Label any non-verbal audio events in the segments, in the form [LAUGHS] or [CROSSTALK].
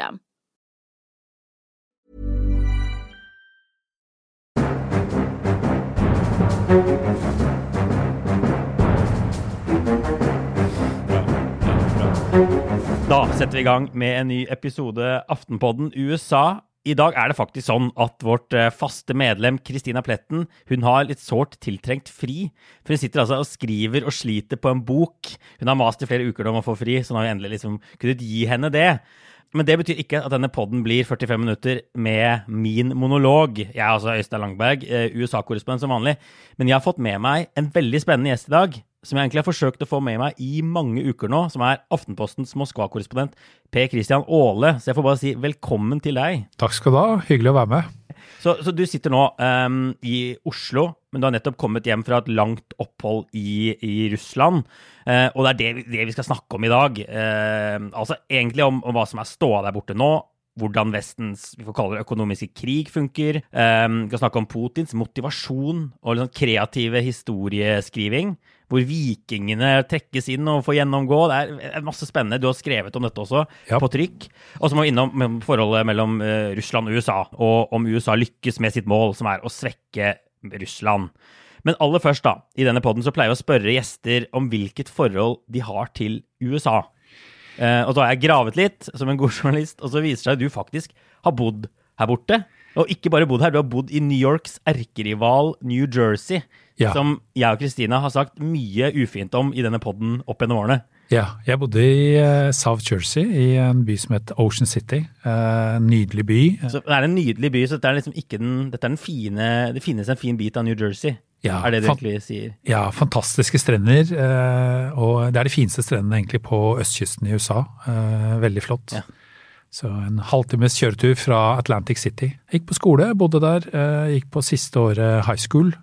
Da setter vi i gang med en ny episode Aftenpodden USA. I dag er det faktisk sånn at vårt eh, faste medlem Kristina Pletten hun har litt sårt tiltrengt fri. For hun sitter altså og skriver og sliter på en bok. Hun har mast i flere uker om å få fri, så nå har vi endelig liksom kunnet gi henne det. Men det betyr ikke at denne podden blir 45 minutter med min monolog. Jeg er altså Øystein Langberg, eh, USA-korrespondent som vanlig. Men jeg har fått med meg en veldig spennende gjest i dag, som jeg egentlig har forsøkt å få med meg i mange uker nå, som er Aftenpostens Moskva-korrespondent Per Christian Aale. Så jeg får bare si velkommen til deg. Takk skal du ha. Hyggelig å være med. Så, så du sitter nå um, i Oslo, men du har nettopp kommet hjem fra et langt opphold i, i Russland. Uh, og det er det, det, vi skal snakke om i dag. Uh, altså egentlig om, om hva som er ståa der borte nå, hvordan Vestens vi får kalle det økonomiske krig funker. Um, vi skal snakke om Putins motivasjon og liksom kreative historieskriving. Hvor vikingene trekkes inn og får gjennomgå. Det er masse spennende. Du har skrevet om dette også, ja. på trykk. Og så må vi innom forholdet mellom uh, Russland og USA, og om USA lykkes med sitt mål, som er å svekke Russland. Men aller først, da, i denne poden så pleier vi å spørre gjester om hvilket forhold de har til USA. Uh, og så har jeg gravet litt som en god [LAUGHS] journalist, og så viser det seg at du faktisk har bodd her borte. Og ikke bare bodd her, du har bodd i New Yorks erkerival New Jersey. Ja. Som jeg og Kristina har sagt mye ufint om i denne poden opp gjennom årene. Ja, jeg bodde i uh, South Jersey, i en by som heter Ocean City. Uh, nydelig by. Så Det er en nydelig by, så dette er liksom ikke den, dette er den fine, det finnes en fin bit av New Jersey? Ja, er det du egentlig sier? Ja, fantastiske strender. Uh, og det er de fineste strendene egentlig på østkysten i USA. veldig flott. Ja. Så en halvtimes kjøretur fra Atlantic City. Gikk på skole, bodde der. Gikk på siste året high school.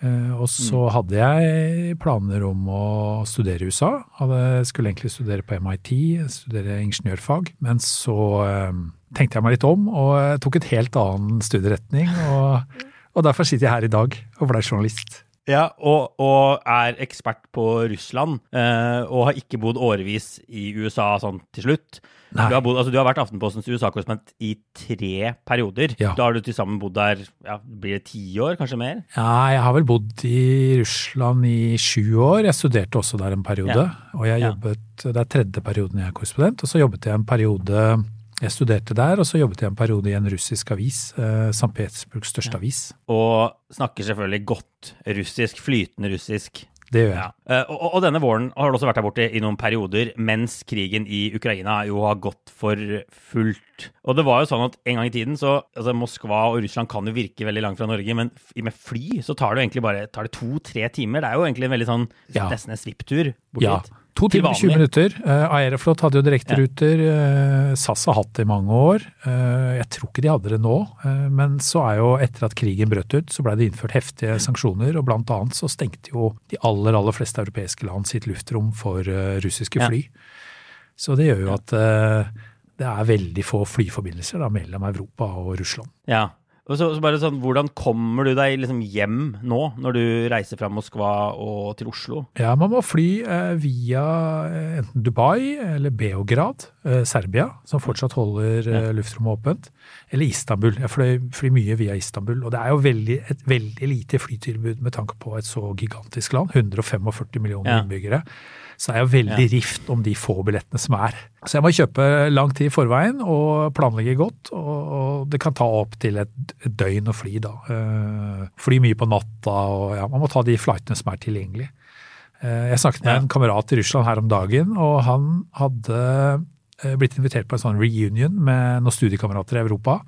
Eh, og så mm. hadde jeg planer om å studere i USA. Hadde, skulle egentlig studere på MIT, studere ingeniørfag. Men så eh, tenkte jeg meg litt om og tok et helt annen studieretning. Og, og derfor sitter jeg her i dag og ble journalist. Ja, og, og, er ekspert på Russland, eh, og har ikke bodd årevis i USA sånn til slutt. Du har, bodd, altså, du har, vært Aftenpostens USA-korrespondent i tre perioder. Ja. Da har du til sammen bodd der ja, blir det ti år, kanskje mer? Ja, jeg har vel bodd i Russland i sju år. Jeg studerte også der en periode. Ja. Og jeg jobbet, det er tredje perioden jeg er korrespondent, og så jobbet jeg en periode jeg studerte der, og så jobbet jeg en periode i en russisk avis. Eh, St. Petersburgs største ja. avis. Og snakker selvfølgelig godt russisk, flytende russisk. Det gjør jeg. Ja. Uh, og, og, denne våren har du også vært der borte i noen perioder, mens krigen i Ukraina jo har gått for fullt. Og det var jo sånn at en gang i tiden så altså Moskva og Russland kan jo virke veldig langt fra Norge, men med fly så tar det jo egentlig bare to-tre timer. Det er jo egentlig en veldig sånn ja. nesten en svipptur bort ja. dit. To timer, 20 minutter. Uh, Aeroflot hadde jo direkteruter. Uh, SAS har hatt det i mange år. Uh, jeg tror ikke de hadde det nå, men så er jo etter at krigen brøt ut, så blei det innført heftige sanksjoner, og blant annet så stengte jo de aller, aller fleste europeiske land sitt luftrom for russiske fly. Ja. Så det gjør jo at det er veldig få flyforbindelser da, mellom Europa og Russland. Ja, og så, så, bare sånn, Hvordan kommer du deg liksom hjem nå, når du reiser fra Moskva og til Oslo? Ja, Man må fly eh, via eh, enten Dubai eller Beograd, eh, Serbia, som fortsatt holder eh, luftrommet åpent, eller Istanbul. Jeg fløy, fly mye via Istanbul. Og det er jo veldig, et veldig lite flytilbud med tanke på et så gigantisk land. 145 millioner ja. innbyggere. Så det er jo veldig Ja. rift om de få billettene som er. Så jeg må kjøpe lang tid i forveien og planlegge godt, og, det kan ta opp til et, døgn å fly da. Eh, fly mye på natta, og ja, man må ta de flightene som er tilgjengelige. Eh, jeg snakket med Ja. en kamerat i Russland her om dagen, og han hadde eh, blitt invitert på en sånn reunion med noen studiekamerater i Europa.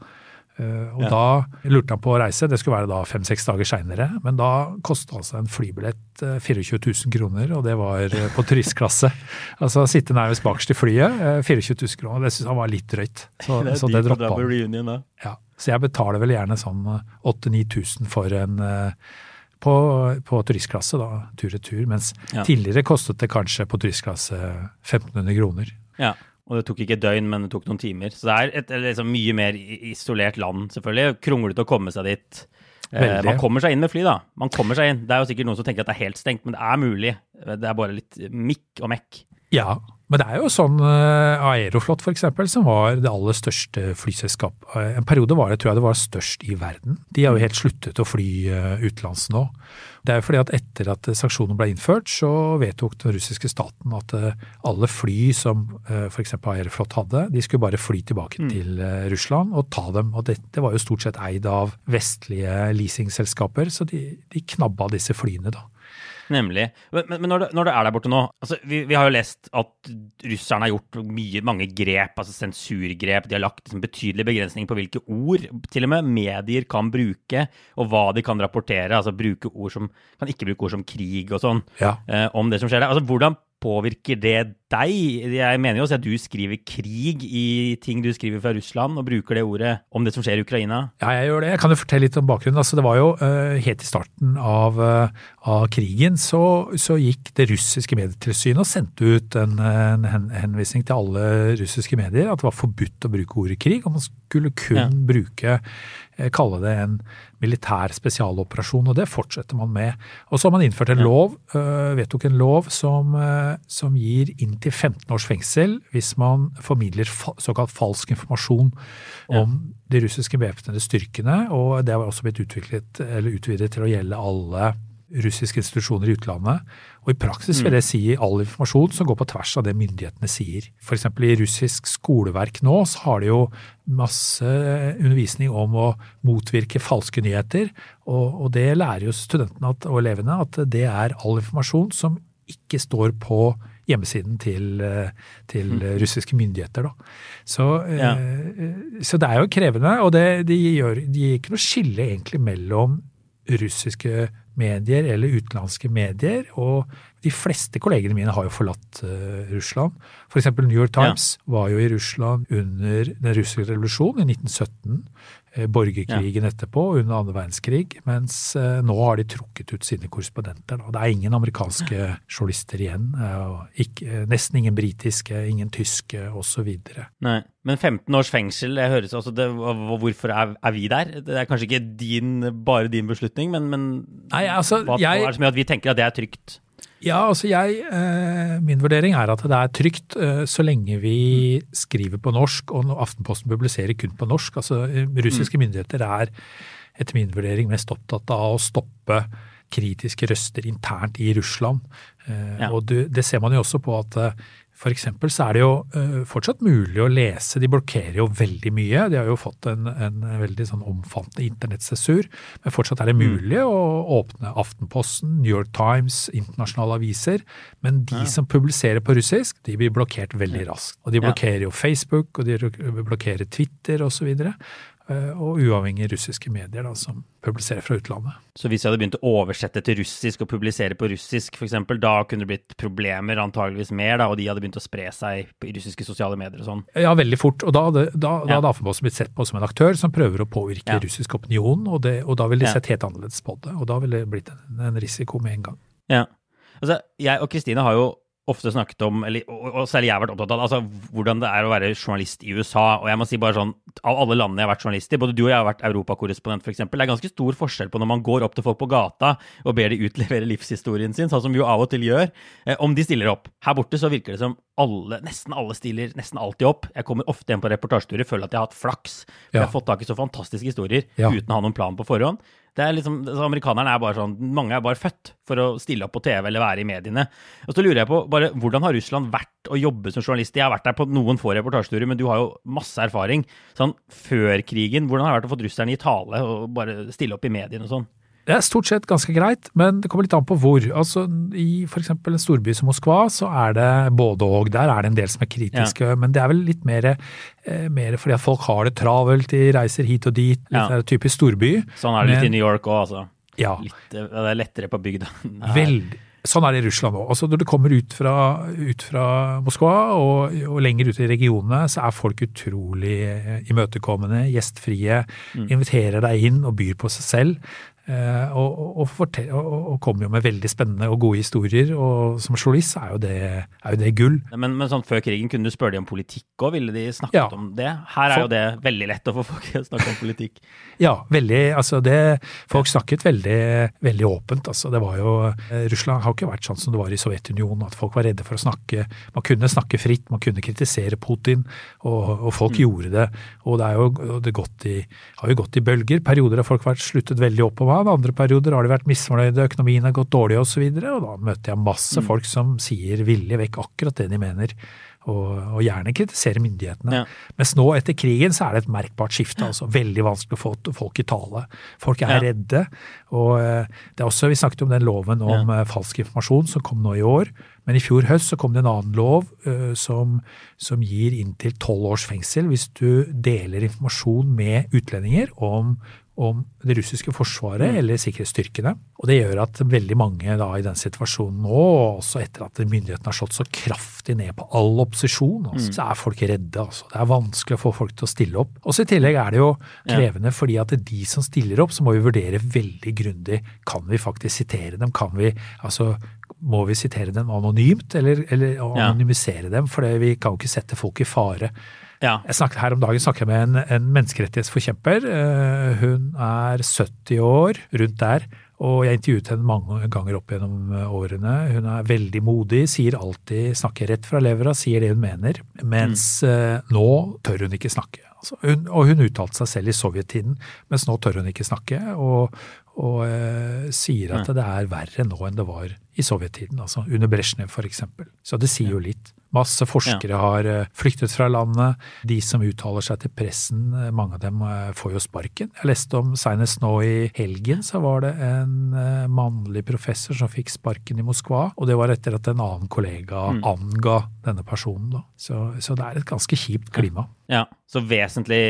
Eh, Og Ja. da lurte han på å reise, det skulle være da fem-seks dager seinere. Men da kostet altså en flybillett eh, 24 000 kroner, og det var eh, på turistklasse. [LAUGHS] altså sitte nærmest bakerst i flyet, eh, 24 000 kroner. Det syntes han var litt drøyt, så det, så det droppa han. Ja, så jeg betaler vel gjerne sånn 8000-9000 for en eh, på, på turistklasse, da, tur-retur. Mens Ja. tidligere kostet det kanskje på turistklasse 1500 kroner. Ja. Og det tok ikke døgn, men det tok noen timer. Så det er et liksom, mye mer isolert land, selvfølgelig. Kronglete å komme seg dit. Eh, Veldig. man kommer seg inn med fly, da. Man kommer seg inn. Det er jo sikkert noen som tenker at det er helt stengt, men det er mulig. Det er bare litt mikk og mekk. Ja, men det er jo sånn eh, Aeroflot eksempel, som var det aller største flyselskapet. Eh, En periode var det, tror jeg det var størst i verden. De har jo helt sluttet å fly eh, utenlands nå. Det er jo fordi at etter at sanksjonene ble innført, så vedtok den russiske staten at alle fly som f.eks. Aeroflot hadde, de skulle bare fly tilbake til eh, Russland og ta dem. Og dette var jo stort sett eid av vestlige leasingselskaper, så de, de knabba disse flyene, da. Nemlig. Men, men når, det, når det er der borte nå altså, vi, vi har jo lest at russerne har gjort mye, mange grep, altså sensurgrep. De har lagt liksom, betydelige begrensninger på hvilke ord til og med medier kan bruke, og hva de kan rapportere. Altså bruke ord som, kan ikke bruke ord som krig og sånn Ja. eh, om det som skjer der. Altså, hvordan påvirker det deg? Jeg mener jo også at du skriver krig i ting du skriver fra Russland, og bruker det ordet om det som skjer i Ukraina. Ja, jeg gjør det. Jeg kan jo fortelle litt om bakgrunnen. Altså, det var jo uh, helt i starten av, uh, av krigen så, så gikk det russiske medietilsynet og sendte ut en, en henvisning til alle russiske medier at det var forbudt å bruke ordet krig, og man skulle kun Ja. bruke kalle det en militær spesialoperasjon, og det fortsetter man med. Og så har man innført en lov, øh, vedtok en lov som, øh, som gir inntil 15 års fengsel hvis man formidler såkalt falsk informasjon om de russiske bevæpnede styrkene, og det har også blitt utviklet, eller utvidet til å gjelde alle russiske institusjoner i utlandet. Og i praksis vil det si all informasjon som går på tvers av det myndighetene sier. F.eks. i russisk skoleverk nå så har de jo masse undervisning om å motvirke falske nyheter, og, og det lærer jo studentene at, og elevene at det er all informasjon som ikke står på hjemmesiden til, til mm. russiske myndigheter. Så, eh, Ja. så det er jo krevende, og det, de, gjør, de gir ikke noe skille egentlig mellom russiske medier eller utenlandske medier, og de fleste kollegene mine har jo forlatt uh, Russland. For eksempel New York Times var jo i Russland under den russiske revolusjonen i 1917, eh, borgerkrigen etterpå, under andre verdenskrig, mens eh, nå har de trukket ut sine korrespondenter. Da. Det er ingen amerikanske journalister igjen, eh, ikke, eh, nesten ingen britiske, ingen tyske osv. Nei, men 15 års fengsel, jeg høres altså det, Hvorfor er, er vi der? Det er kanskje ikke din, bare din beslutning, men, men Nei, altså, hva, jeg- hva er det som gjør at vi tenker at det er trygt? Ja, altså jeg, eh, Min vurdering er at det er trygt eh, så lenge vi skriver på norsk, og Aftenposten publiserer kun på norsk. altså eh, Russiske myndigheter er etter min vurdering mest opptatt av å stoppe kritiske røster internt i Russland. Ja. Og det, ser man jo også på at for eksempel så er det jo eh, fortsatt mulig å lese. De blokkerer jo veldig mye. De har jo fått en, en veldig sånn omfattende internettsessur. Men fortsatt er det mulig å åpne Aftenposten, New York Times, internasjonale aviser. Men de som publiserer på russisk, de blir blokkert veldig raskt. Og de blokkerer jo Facebook, og de blokkerer Twitter osv. Og, Eh, uavhengige russiske medier da, som publiserer fra utlandet. Så hvis jeg hadde begynt å oversette til russisk og publisere på russisk, f.eks., da kunne det blitt problemer antageligvis mer, da, og de hadde begynt å spre seg i russiske sosiale medier og sånn. Ja, veldig fort. Og da, da, da Ja. hadde Aftenposten blitt sett på som en aktør som prøver å påvirke Ja. russisk opinion, og, det, og da ville de sett helt annerledes på det. Og da ville det blitt en, en risiko med en gang. Ja. Altså, jeg og Kristine har jo ofte snakket om, eller, og, særlig jeg har vært opptatt av, altså, hvordan det er å være journalist i USA. Og jeg må si bare sånn, av alle landene jeg har vært journalist i, både du og jeg har vært europakorrespondent f.eks., det er ganske stor forskjell på når man går opp til folk på gata og ber de utlevere livshistorien sin, sånn som vi jo av og til gjør, eh, om de stiller opp. Her borte så virker det som alle, nesten alle stiller nesten alltid opp. Jeg kommer ofte hjem på reportasjeturer, føler at jeg har hatt flaks. For Ja. jeg har fått tak i så fantastiske historier Ja. uten å ha noen plan på forhånd. Det er liksom, så Amerikanerne er bare sånn Mange er bare født for å stille opp på TV eller være i mediene. Og så lurer jeg på bare, hvordan har Russland vært å jobbe som journalist? Jeg har vært der på noen få reportasjeturer, men du har jo masse erfaring. Sånn før krigen, hvordan har det vært å få russerne i tale og bare stille opp i mediene og sånn? Det er stort sett ganske greit, men det kommer litt an på hvor. Altså, I f.eks. en storby som Moskva så er det både og. Der er det en del som er kritiske, ja. men det er vel litt mer, eh, mer, fordi at folk har det travelt, de reiser hit og dit. Litt ja. typisk storby. Sånn er det litt i New York òg, altså. Ja. Litt, det er lettere på bygda. [LAUGHS] Veldig. Sånn er det i Russland òg. Altså, når du kommer ut fra, ut fra Moskva og, og, lenger ut i regionene, så er folk utrolig imøtekommende, gjestfrie. Mm. Inviterer deg inn og byr på seg selv. Eh, og, og, fortell, og, og, kommer jo med veldig spennende og gode historier. Og som journalist er jo det, er jo det gull. Men, men sånn før krigen, kunne du spørre dem om politikk òg? Ville de snakket ja. om det? Her er jo det veldig lett å få folk til å snakke om politikk. [LAUGHS] Ja, veldig. Altså det Folk snakket veldig, veldig åpent. Altså det var jo eh, Russland har ikke vært sånn som det var i Sovjetunionen, at folk var redde for å snakke. Man kunne snakke fritt, man kunne kritisere Putin, og, folk mm. gjorde det. Og det, er jo, det gått i, har jo gått i bølger. Perioder har folk vært sluttet veldig opp om av. Andre perioder har de vært misfornøyde, økonomien har gått dårlig osv. Og, så og da møter jeg masse mm. folk som sier villig vekk akkurat det de mener. Og, og gjerne kritiserer myndighetene. Ja. Mens nå etter krigen så er det et merkbart skifte. altså Veldig vanskelig å få folk i tale. Folk er ja. redde. Og eh, det er også, Vi snakket om den loven om ja. Eh, falsk informasjon som kom nå i år. Men i fjor høst så kom det en annen lov uh, som, som, gir inntil tolv års fengsel hvis du deler informasjon med utlendinger om om det russiske forsvaret mm. eller sikkerhetsstyrkene. Og Det gjør at veldig mange da i den situasjonen nå, også etter at myndighetene har slått så kraftig ned på all opposisjon, altså, mm. så er folk redde. Altså. Det er vanskelig å få folk til å stille opp. Også I tillegg er det jo krevende ja. fordi at det er de som stiller opp, så må vi vurdere veldig grundig. Kan vi faktisk sitere dem? Kan vi altså må vi sitere dem anonymt, eller, eller anonymisere ja. dem? For vi kan jo ikke sette folk i fare. Ja. Jeg snakket Her om dagen snakket jeg med en, en menneskerettighetsforkjemper. Eh, hun er 70 år, rundt der. Og jeg intervjuet henne mange ganger opp gjennom eh, årene. Hun er veldig modig, sier alltid, snakker rett fra levra, sier det hun mener. Mens mm. nå tør hun ikke snakke. Altså, hun, og hun uttalte seg selv i sovjettiden, mens nå tør hun ikke snakke. Og, og eh, sier at mm. det er verre nå enn det var i sovjettiden. Altså under Brezjnev f.eks. Så det sier jo litt. Masse forskere har eh, flyktet fra landet. De som uttaler seg til pressen, eh, mange av dem eh, får jo sparken. Jeg leste om senest nå i helgen, så var det en mannlig professor som fikk sparken i Moskva. Og det var etter at en annen kollega mm. anga denne personen. Da. Så, så, det er et ganske kjipt klima. Ja, Så vesentlig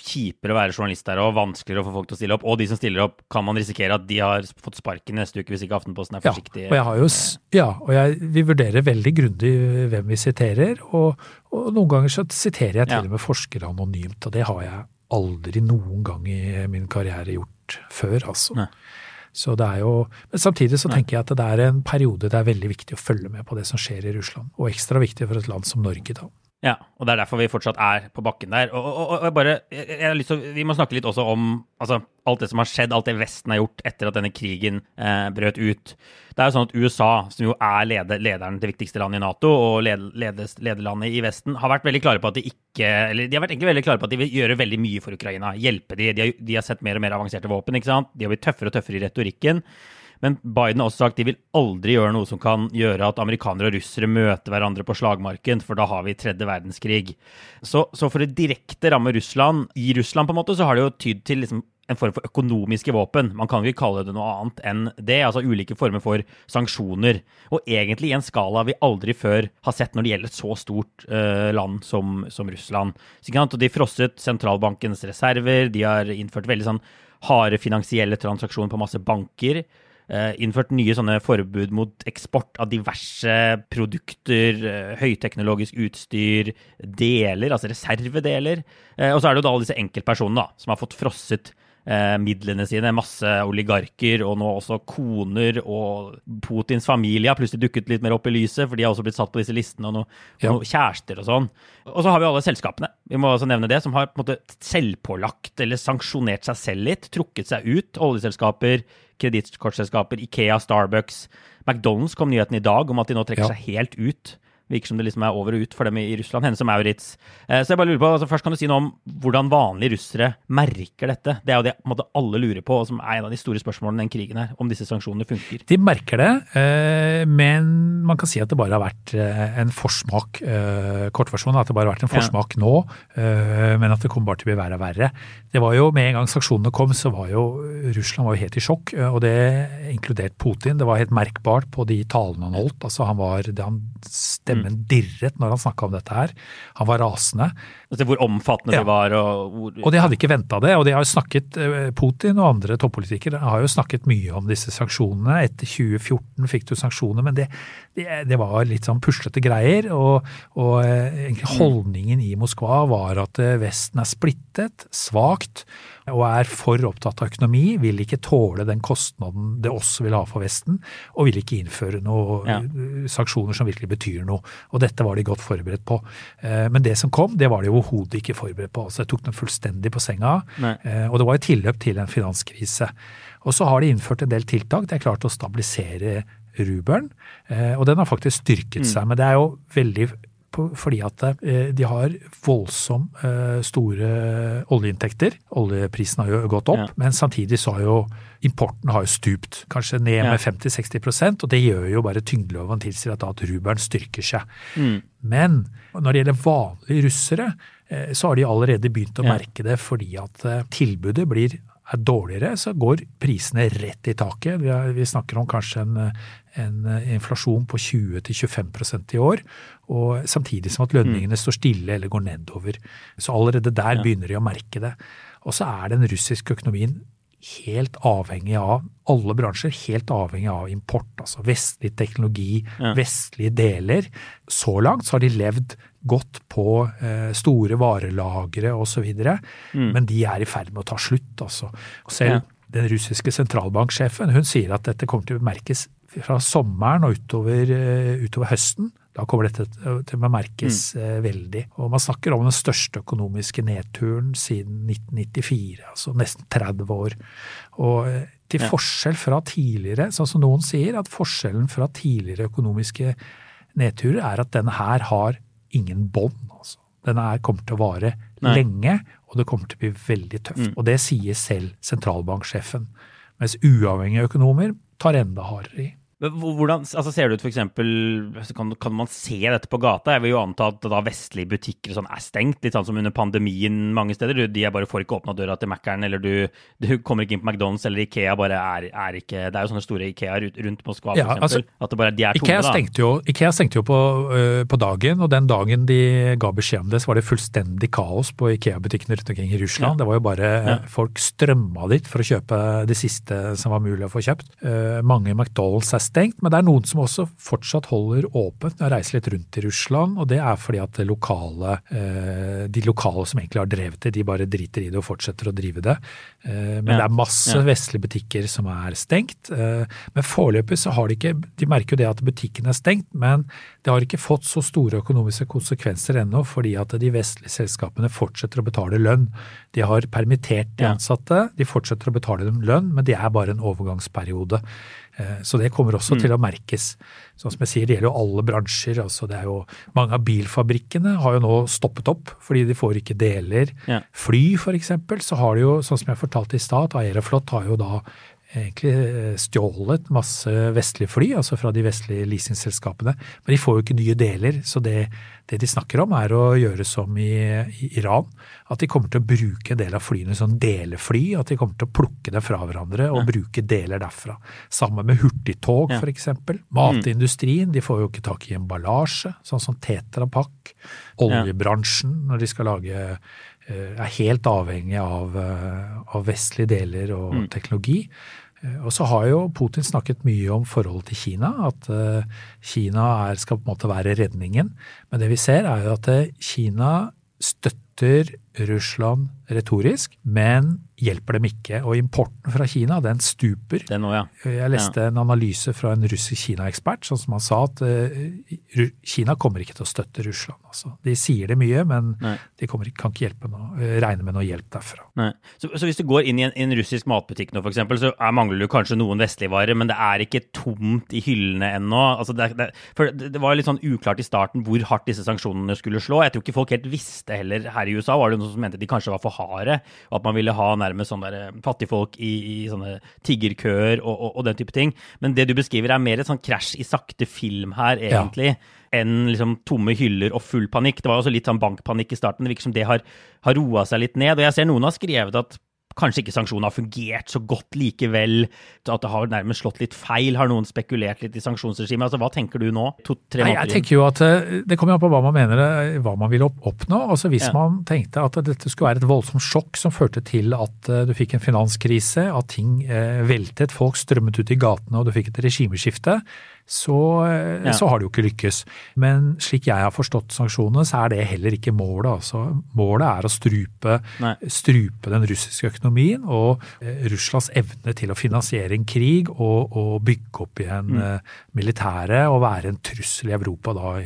kjipere å være journalist der og vanskeligere å få folk til å stille opp. Og de som stiller opp, kan man risikere at de har fått sparken neste uke hvis ikke Aftenposten er forsiktig? Ja, og jeg, har jo, ja, og jeg, vi vurderer veldig grundig hvem vi siterer. Og, og, noen ganger så siterer jeg til og med forskere anonymt, og det har jeg aldri noen gang i min karriere gjort før, altså. Ne. Så det er jo, Men samtidig så tenker jeg at det er en periode det er veldig viktig å følge med på det som skjer i Russland. Og ekstra viktig for et land som Norge, da. Ja, og det er derfor vi fortsatt er på bakken der. Og, og, og bare, jeg, jeg til, Vi må snakke litt også om altså, alt det som har skjedd, alt det Vesten har gjort etter at denne krigen eh, brøt ut. Det er jo sånn at USA, som jo er leder, lederen til viktigste landet i Nato, og led, ledes, lederlandet i Vesten, har vært veldig klare på at de ikke eller de har vært egentlig veldig klare på at de vil gjøre veldig mye for Ukraina. Hjelpe de. De har, de har sett mer og mer avanserte våpen. ikke sant? De har blitt tøffere og tøffere i retorikken. Men Biden har også sagt de vil aldri gjøre noe som kan gjøre at amerikanere og russere møter hverandre på slagmarken, for da har vi tredje verdenskrig. Så, så for å direkte ramme Russland, i Russland på en måte, så har det jo tydd til liksom en form for økonomiske våpen. Man kan ikke kalle det noe annet enn det. Altså ulike former for sanksjoner. Og egentlig i en skala vi aldri før har sett når det gjelder et så stort uh, land som, som Russland. Så, de frosset sentralbankens reserver, de har innført veldig sånn harde finansielle transaksjoner på masse banker. Eh, innført nye sånne forbud mot eksport av diverse produkter, eh, høyteknologisk utstyr, deler, altså reservedeler. Eh, og så er det jo da alle disse enkeltpersonene da, som har fått frosset midlene sine. Masse oligarker, og nå også koner og Putins familie har plutselig dukket litt mer opp i lyset, for de har også blitt satt på disse listene, og, noen og ja. noe kjærester og sånn. Og så har vi alle selskapene, vi må også nevne det, som har på en måte selvpålagt eller sanksjonert seg selv litt, trukket seg ut. Oljeselskaper, kredittkortselskaper, Ikea, Starbucks. McDonald's kom nyheten i dag om at de nå trekker ja. seg helt ut. Virker som det liksom er over og ut for dem i Russland. Henne som Maurits. Eh, så jeg bare lurer på, altså Først kan du si noe om hvordan vanlige russere merker dette. Det er jo det måte alle lurer på, og som er en av de store spørsmålene i den krigen her. Om disse sanksjonene funker. De merker det, eh, men man kan si at det bare har vært en forsmak. Kortversjonen er at det bare har vært en forsmak ja. nå, men at det kommer bare til å bli verre og verre. Det var jo Med en gang sanksjonene kom, så var jo Russland var jo helt i sjokk, og det inkludert Putin. Det var helt merkbart på de talene han holdt. altså han var, han, Stemmen mm. dirret når han snakka om dette her. Han var rasende. Altså hvor omfattende ja. det var? Og, hvor, og de hadde ikke venta det. Og de har jo snakket, eh, Putin og andre toppolitikere har jo snakket mye om disse sanksjonene. Etter 2014 fikk du sanksjoner, men det, det, det var litt sånn puslete greier. Og, og eh, mm. holdningen i Moskva var at eh, Vesten er splittet, svakt og er for opptatt av økonomi, vil ikke tåle den kostnaden det også vil ha for Vesten, og vil ikke innføre noen ja. sanksjoner som virkelig betyr noe. Og dette var de godt forberedt på. Eh, men det som kom, det var de overhodet ikke forberedt på. Altså, jeg tok dem fullstendig på senga, Nei. Eh, og det var i tilløp til en finanskrise. Og så har de innført en del tiltak. De har klart å stabilisere rubelen, eh, og den har faktisk styrket mm. seg. Men det er jo veldig fordi at eh, de har voldsomt eh, store oljeinntekter. Oljeprisen har jo gått opp, ja. men samtidig så har jo importen har jo stupt. Kanskje ned med 50-60% og det gjør jo bare tyngdeloven tilsier at, at rubelen styrker seg. Mm. Men når det gjelder vanlige russere, eh, så har de allerede begynt å merke det fordi at tilbudet blir er dårligere, så går prisene rett i taket. Vi, vi snakker om kanskje en, en inflasjon på 20-25% i år, og samtidig som at lønningene mm. står stille eller går nedover. Så allerede der begynner de å merke det. Og så er den russiske økonomien helt avhengig av alle bransjer, helt avhengig av import. Altså vestlig teknologi, ja. vestlige deler. Så langt så har de levd godt på eh, store varelagre osv., mm. men de er i ferd med å ta slutt. Altså. Og selv ja. den russiske sentralbanksjefen hun sier at dette kommer til å merkes fra sommeren og utover, uh, utover høsten. Da kommer dette til å merkes mm. uh, veldig. Og man snakker om den største økonomiske nedturen siden 1994, altså nesten 30 år. Og uh, til ja. forskjell fra tidligere, sånn som noen sier, at forskjellen fra tidligere økonomiske nedturer er at denne her har ingen bånd. Altså. Denne her kommer til å vare Nei. lenge, og det kommer til å bli veldig tøft. Mm. Og det sier selv sentralbanksjefen. Mens uavhengige økonomer tar enda hardere i. Hvordan altså ser det ut for eksempel, altså, kan, kan, man se dette på gata? Jeg vil jo anta at da vestlige butikker sånn er stengt, litt sånn som under pandemien mange steder. De er bare får ikke åpna døra til Mækkern, eller du, du, kommer ikke inn på McDonald's, eller Ikea bare er, er, ikke Det er jo sånne store Ikea rundt Moskva, for ja, eksempel. Altså, at det bare, de er tomme, Ikea stengte jo, Ikea stengte jo på, øh, på, dagen, og den dagen de ga beskjed om det, så var det fullstendig kaos på Ikea-butikkene rundt omkring i Russland. Ja. Det var jo bare ja. Folk strømma dit for å kjøpe det siste som var mulig å få kjøpt. Uh, mange McDonald's er stengt, men det er noen som også fortsatt holder åpent. Jeg reiser litt rundt i Russland, og det er fordi at lokale, eh, de lokale som egentlig har drevet det, de bare driter i det og fortsetter å drive det. Eh, men ja. det er masse ja. vestlige butikker som er stengt. Eh, men foreløpig så har de ikke De merker jo det at butikken er stengt, men det har ikke fått så store økonomiske konsekvenser ennå, fordi at de vestlige selskapene fortsetter å betale lønn. De har permittert de ansatte, de fortsetter å betale dem lønn, men det er bare en overgangsperiode. Eh, så det kommer også mm. til å merkes. Sånn som jeg sier, Det gjelder jo alle bransjer. altså det er jo Mange av bilfabrikkene har jo nå stoppet opp fordi de får ikke deler. Ja. Fly f.eks. så har de jo, sånn som jeg fortalte i stad, Aeroflot har jo da egentlig eh, stjålet masse vestlige fly, altså fra de vestlige leasingselskapene. Men de får jo ikke nye deler, så det, det de snakker om er å gjøre som i, i, Iran. At de kommer til å bruke en del av flyene som delefly. At de kommer til å plukke det fra hverandre og ja. bruke deler derfra. Sammen med hurtigtog, ja. f.eks. Matindustrien, de får jo ikke tak i emballasje, sånn som Tetra Pak. Oljebransjen, når de skal lage eh, er helt avhengig av, eh, av vestlige deler og mm. teknologi. Eh, og så har jo Putin snakket mye om forholdet til Kina, at eh, Kina er, skal på en måte være redningen. Men det vi ser er jo at eh, Kina støtter Russland retorisk, men hjelper dem ikke. Og importen fra Kina, den stuper. Den også, ja. Jeg leste en analyse fra en russisk Kina-ekspert sånn som han sa at uh, Kina kommer ikke til å støtte Russland. Altså. De sier det mye, men Nei. de kommer, kan ikke noe, uh, regne med noe hjelp derfra. Så, så, hvis du går inn i en, en russisk matbutikk nå, f.eks., så er, mangler du kanskje noen vestlige varer, men det er ikke tomt i hyllene ennå. Altså, det, det, for det, var litt sånn uklart i starten hvor hardt disse sanksjonene skulle slå. Jeg tror ikke folk helt visste heller. Her i USA var det noen som mente de kanskje var for harde, og at man ville ha nærmest sånn der eh, fattigfolk i, i sånne tiggerkøer og, og, og, den type ting. Men det du beskriver er mer et sånn krasj i sakte film her, egentlig. Ja. Enn liksom tomme hyller og full panikk. Det var også litt sånn bankpanikk i starten. Det virker som det har, har roa seg litt ned. Og jeg ser noen har skrevet at kanskje ikke sanksjonene har fungert så godt likevel. At det har nærmest slått litt feil. Har noen spekulert litt i sanksjonsregimet? Altså, hva tenker du nå? To, Nei, jeg tenker jo at eh, Det kommer an på hva man mener, eh, hva man vil oppnå. Altså Hvis ja. man tenkte at dette skulle være et voldsomt sjokk som førte til at eh, du fikk en finanskrise, at ting veltet, folk strømmet ut i gatene og du fikk et regimeskifte, så, eh, ja. så, har det jo ikke lykkes. Men slik jeg har forstått sanksjonene, så er det heller ikke målet. Altså, målet er å strupe, strupe den russiske økonomien og eh, Russlands evne til å finansiere en krig og, og bygge opp igjen mm. eh, militæret og være en trussel i Europa da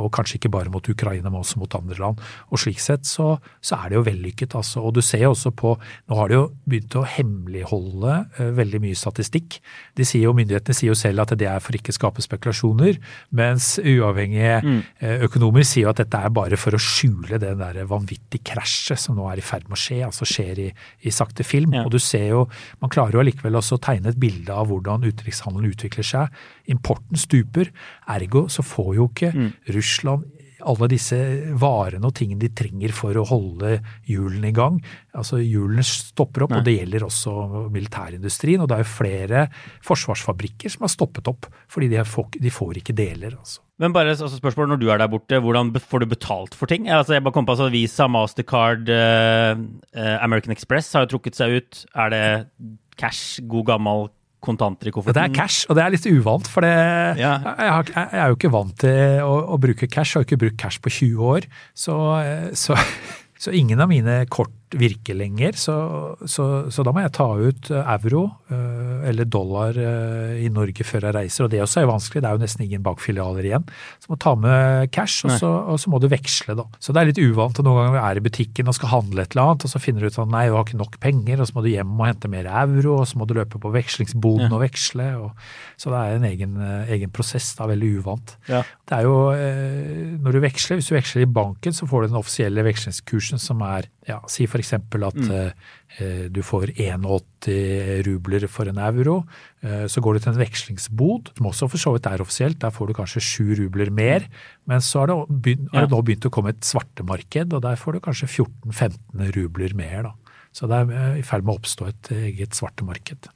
og kanskje ikke bare mot Ukraina, men også mot andre land. Og slik sett så, så er det jo vellykket. Altså. Og du ser jo også på Nå har de jo begynt å hemmeligholde uh, veldig mye statistikk. De sier jo, Myndighetene sier jo selv at det er for ikke å skape spekulasjoner, mens uavhengige mm. uh, økonomer sier jo at dette er bare for å skjule det der vanvittige krasjet som nå er i ferd med å skje, altså skjer i, i sakte film. Ja. Og du ser jo, Man klarer jo allikevel også å tegne et bilde av hvordan utenrikshandelen utvikler seg. Importen stuper, ergo så får jo ikke mm. Russland alle disse varene og tingene de trenger for å holde hjulene i gang. Altså Hjulene stopper opp, Nei. og det gjelder også militærindustrien. Og det er jo flere forsvarsfabrikker som har stoppet opp fordi de, får, de får ikke deler. altså. Men bare altså, spørsmål når du er der borte, hvordan får du betalt for ting? Altså, jeg bare kom på altså, Visa, Mastercard, uh, American Express har jo trukket seg ut. Er det cash, god gammel kontanter i kofferten? Det er cash, og det er litt uvant. For det, ja. jeg, har, jeg, er jo ikke vant til å, å, bruke cash. Jeg har ikke brukt cash på 20 år. Så, så, [LAUGHS] så ingen av mine kort virke lenger. Så, så, så, da må jeg ta ut eh, euro eh, eller dollar eh, i Norge før jeg reiser. Og det også er vanskelig, det er jo nesten ingen bankfilialer igjen. Så må du ta med cash, og så, og så, må du veksle, da. Så det er litt uvant. og Noen ganger er i butikken og skal handle et eller annet, og så finner du ut at nei, du har ikke nok penger, og så må du hjem og hente mer euro, og så må du løpe på vekslingsboden ja. og veksle. Og, så det er en egen, egen prosess, da, veldig uvant. Ja. Det er jo, når du veksler, Hvis du veksler i banken, så får du den offisielle vekslingskursen som er ja, si f.eks. at mm. eh, du får 81 rubler for en euro. Eh, så går du til en vekslingsbod, som også for så vidt er offisielt. Der får du kanskje 7 rubler mer. Men så har det, begynt, har det nå begynt å komme et svartemarked, og der får du kanskje 14-15 rubler mer. Da. Så det er eh, i ferd med å oppstå et eget svartemarked.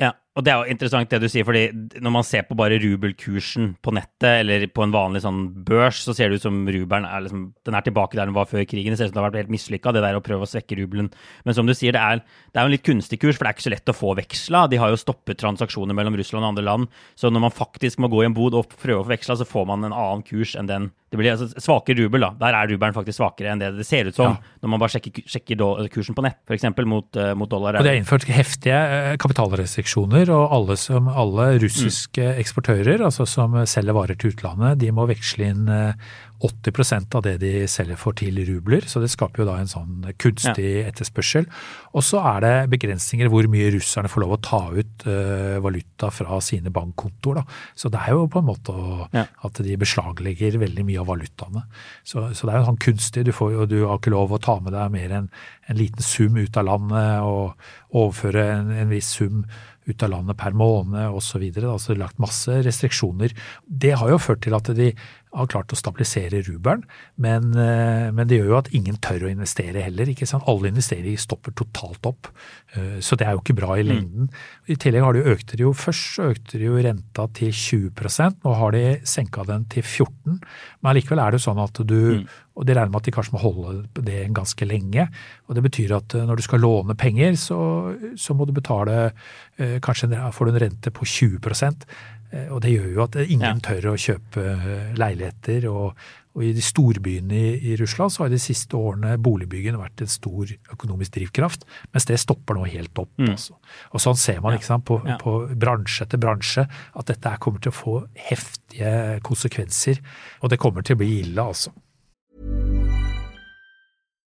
Ja, og det er jo interessant det du sier, fordi når man ser på bare rubelkursen på nettet, eller på en vanlig sånn børs, så ser det ut som rubelen er, liksom, den er tilbake der den var før krigen. Det ser ut som det har vært helt mislykka, det der å prøve å svekke rubelen. Men som du sier, det er, det er jo en litt kunstig kurs, for det er ikke så lett å få veksla. De har jo stoppet transaksjoner mellom Russland og andre land. Så når man faktisk må gå i en bod og prøve å få veksla, så får man en annen kurs enn den det blir altså svakere rubel, da. Der er rubelen faktisk svakere enn det det ser ut som ja. når man bare sjekker, sjekker kursen på nett, f.eks. Mot, uh, mot dollar. Og det er innført heftige eh, kapitalrestriksjoner, og alle, som, alle russiske mm. eksportører altså som selger varer til utlandet, de må veksle inn 80% av det de selger for til rubler, så det skaper jo da en sånn kunstig ja. etterspørsel. Og så er det begrensninger hvor mye russerne får lov å ta ut uh, valuta fra sine bankkontoer. Da. Så det er jo på en måte å, ja. at de beslaglegger veldig mye av valutaene. Så, så det er jo sånn kunstig. Du, får, du har ikke lov å ta med deg mer enn en liten sum ut av landet og overføre en, en viss sum ut av landet per måned osv. Altså lagt masse restriksjoner. Det har jo ført til at de har klart å stabilisere rubelen, men, eh, men, det gjør jo at ingen tør å investere heller. ikke sant? Alle investeringer stopper totalt opp, eh, så det er jo ikke bra i mm. lengden. I tillegg har de økte det jo først så økte de jo renta til 20% nå har de senka den til 14 men allikevel er det jo sånn at du mm. Og de regner med at de kanskje må holde det ganske lenge. og Det betyr at eh, når du skal låne penger, så, så må du betale Kanskje får du en rente på 20 Eh, og det gjør jo at ingen ja. tør å kjøpe eh, leiligheter, og, Og i de storbyene i, i Russland så har de siste årene boligbyggen vært en stor økonomisk drivkraft, mens det stopper nå helt opp. Mm. Altså. Og sånn ser man ikke sant, på, ja. på bransje etter bransje at dette kommer til å få heftige konsekvenser. Og det kommer til å bli ille, altså.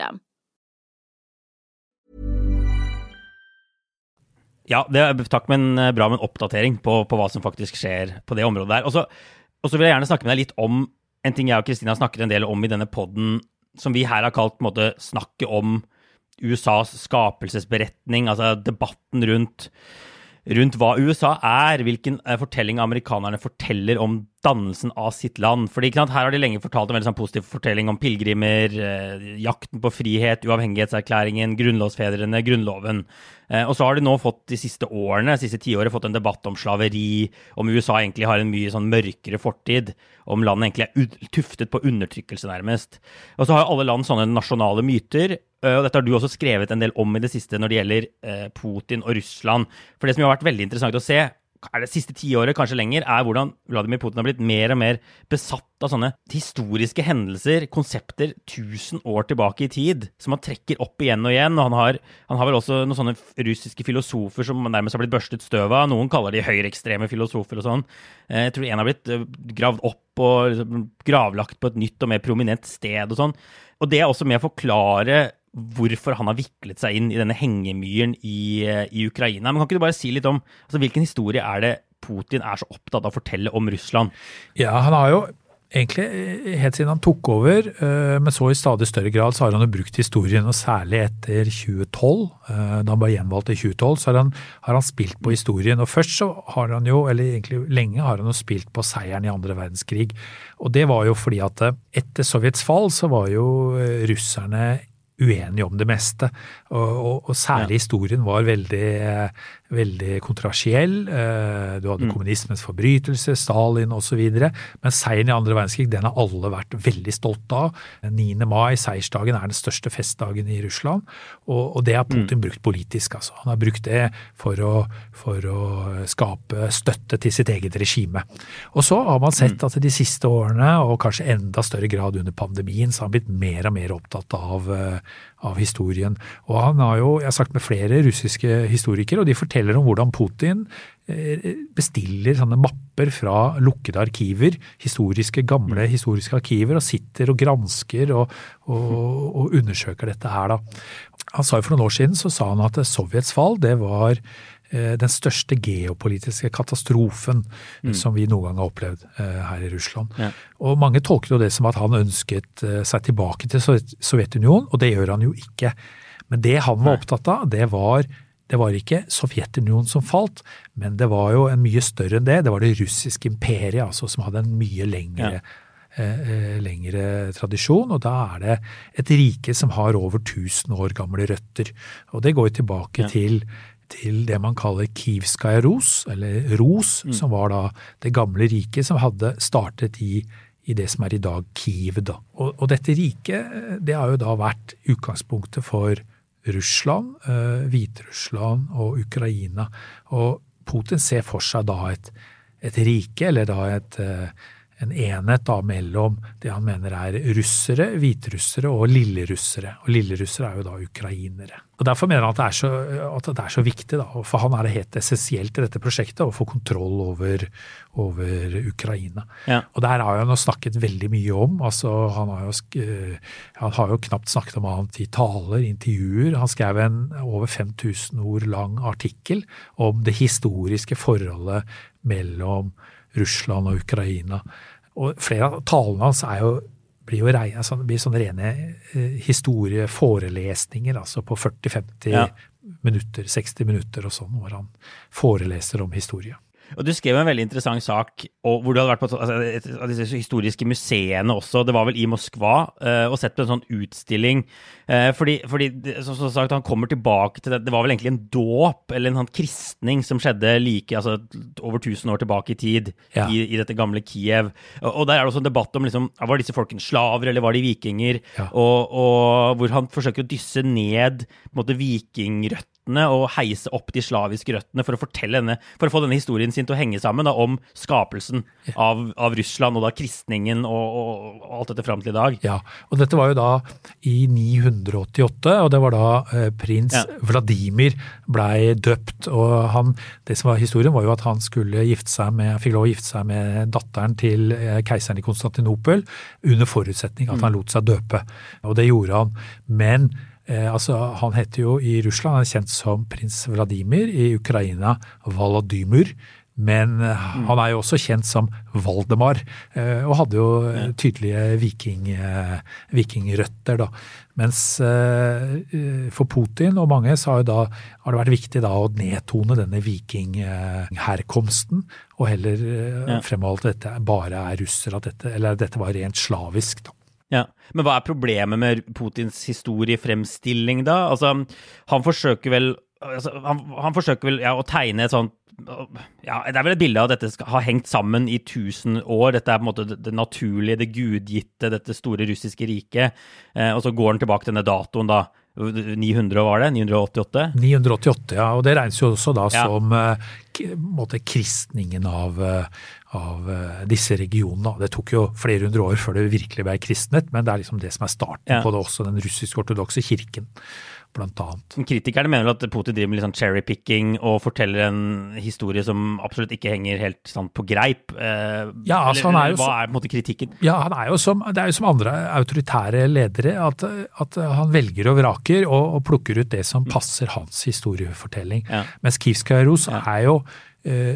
System. Ja, det er takk men eh, bra med en oppdatering på, på, hva som faktisk skjer på det området der. Og så vil jeg gjerne snakke med deg litt om en ting jeg og Kristina snakker en del om i denne poden, som vi her har kalt måte snakket om USAs skapelsesberetning, altså debatten rundt rundt hva USA er, hvilken eh, fortelling amerikanerne forteller om dannelsen av sitt land. Fordi Her har de lenge fortalt en veldig sånn positiv fortelling om pilegrimer, eh, jakten på frihet, uavhengighetserklæringen, grunnlovsfedrene, Grunnloven. Eh, og så har de nå fått de siste årene, de siste tiåret, fått en debatt om slaveri, om USA egentlig har en mye sånn mørkere fortid, om landet egentlig er tuftet på undertrykkelse, nærmest. Og så har alle land sånne nasjonale myter. Eh, og dette har du også skrevet en del om i det siste når det gjelder eh, Putin og Russland. For det som har vært veldig interessant å se, er det siste tiåret, kanskje lenger, er hvordan Vladimir Putin har blitt mer og mer besatt av sånne historiske hendelser, konsepter, tusen år tilbake i tid, som han trekker opp igjen og igjen. Og han har, han har vel også noen sånne russiske filosofer som nærmest har blitt børstet støv av. Noen kaller de høyreekstreme filosofer og sånn. Eh, jeg tror en har blitt gravd opp og liksom gravlagt på et nytt og mer prominent sted og sånn. Og det er også med å forklare hvorfor han har viklet seg inn i denne hengemyren i, eh, i Ukraina. Men kan ikke du bare si litt om altså, hvilken historie er det Putin er så opptatt av å fortelle om Russland? Ja, han har jo egentlig eh, helt siden han tok over, eh, men så i stadig større grad, så har han jo brukt historien, og særlig etter 2012, da han ble gjenvalgt i 2012, så har han, har han, spilt på historien. Og først så har han jo, eller egentlig lenge har han jo spilt på seieren i andre verdenskrig. Og det var jo fordi at etter Sovjets fall så var jo russerne uenige om det meste. Og, og, og særlig ja. historien var veldig, veldig kontroversiell. Eh, du hadde mm. kommunismens forbrytelse, Stalin osv. Men seieren i andre verdenskrig den har alle vært veldig stolte av. 9. mai, seiersdagen, er den største festdagen i Russland. Og, og det har Putin mm. brukt politisk. Altså. Han har brukt det for å, for å, skape støtte til sitt eget regime. Og så har man sett mm. at de siste årene, og kanskje enda større grad under pandemien, så har han blitt mer og mer opptatt av av historien. Og han har jo, Jeg har sagt med flere russiske historikere, og de forteller om hvordan Putin eh, bestiller sånne mapper fra lukkede arkiver, historiske, gamle historiske arkiver, og sitter og gransker og, og, og undersøker dette her. da. Han sa jo For noen år siden så sa han at Sovjets fall det var den største geopolitiske katastrofen mm. som vi noen gang har opplevd eh, her i Russland. Ja. Og Mange tolket jo det som at han ønsket eh, seg tilbake til Sovjetunionen, og det gjør han jo ikke. Men det han var opptatt av, det var, det var ikke Sovjetunionen som falt, men det var jo en mye større enn det. Det var det russiske imperiet, altså, som hadde en mye lengre ja lengre tradisjon, og da er det et rike som har over 1000 år gamle røtter. Og det går tilbake ja. til til det man kaller Kivskaja Ros, eller Ros, mm. som var da det gamle riket som hadde startet i, i det som er i dag Kiev. Da. Og, og, dette riket det har jo da vært utgangspunktet for Russland, eh, Hviterussland og Ukraina. Og Putin ser for seg da et, et rike, eller da et, eh, en enhet da mellom det han mener er russere, hviterussere og lillerussere. Og lillerussere er jo da ukrainere. Og Derfor mener han at det er så, at det er så viktig, da, for han er det helt essensielt i dette prosjektet å få kontroll over, over Ukraina. Ja. Og der har han jo snakket veldig mye om. altså Han har jo, han har jo knapt snakket om annet i taler, intervjuer. Han skrev en over 5000 ord lang artikkel om det historiske forholdet mellom Russland og Ukraina. Og flere av talene hans er jo blir jo rei- sånn, blir sånne rene eh, historieforelesninger, altså på 40-50 Ja. minutter, 60 minutter og sånn, hvor han foreleser om historie. Og du skrev en veldig interessant sak og hvor du hadde vært på altså, et av disse historiske museene også, det var vel i Moskva, uh, og sett på en sånn utstilling. Uh, fordi, fordi som, som sagt, han kommer tilbake til det. Det var vel egentlig en dåp eller en sånn kristning som skjedde like, altså over 1000 år tilbake i tid Ja. i, i dette gamle Kiev. Og, og der er det også en debatt om liksom, var disse folkene slaver eller var de vikinger? Ja. Og, og hvor han forsøker å dysse ned på en måte, vikingrøttene og heise opp de slaviske røttene for å denne, for å få denne historien sin til å henge sammen da, om skapelsen av, av Russland og da kristningen og, og, og alt dette fram til i dag. Ja, og dette var jo da i 988, og det var da eh, prins Ja. Vladimir blei døpt. Og han, det som var historien var jo at han skulle gifte seg med, fikk lov å gifte seg med datteren til eh, keiseren i Konstantinopel, under forutsetning at han lot seg døpe. Og det gjorde han. Men altså, han heter jo i Russland, han er kjent som prins Vladimir, i Ukraina Valadymyr. Men eh, han er jo også kjent som Valdemar, eh, og hadde jo eh, tydelige viking, eh, vikingrøtter. da. Mens eh, eh, for Putin og mange så har, da, har det vært viktig da å nedtone denne vikingherkomsten, og heller eh, Ja. fremholde at dette bare er russer, at dette, eller at dette var rent slavisk. da. Ja, Men hva er problemet med Putins historiefremstilling, da? Altså, han forsøker vel altså, han, han forsøker vel ja, å tegne et sånt ja, Det er vel et bilde av at dette skal har hengt sammen i 1000 år. Dette er på en måte det, det naturlige, det gudgitte, dette store russiske riket. Eh, og så går han tilbake til denne datoen, da. 900, var det? 988? 988, ja. Og det regnes jo også da Ja. som eh, måte kristningen av, eh, av eh, disse regionene. Det tok jo flere hundre år før det virkelig ble kristnet, men det er liksom det som er starten Ja. på det også, den russisk-ortodokse kirken, blant annet. Kritikerne mener at Putin driver med litt sånn cherrypicking og forteller en historie som absolutt ikke henger helt sant, på greip. Eh, Ja, altså, eller, han er jo hva er på en måte kritikken? Ja, han er som, det er jo som andre autoritære ledere, at, at han velger og vraker og, og plukker ut det som passer hans historiefortelling. Ja. Mens Kivskaja ja. er jo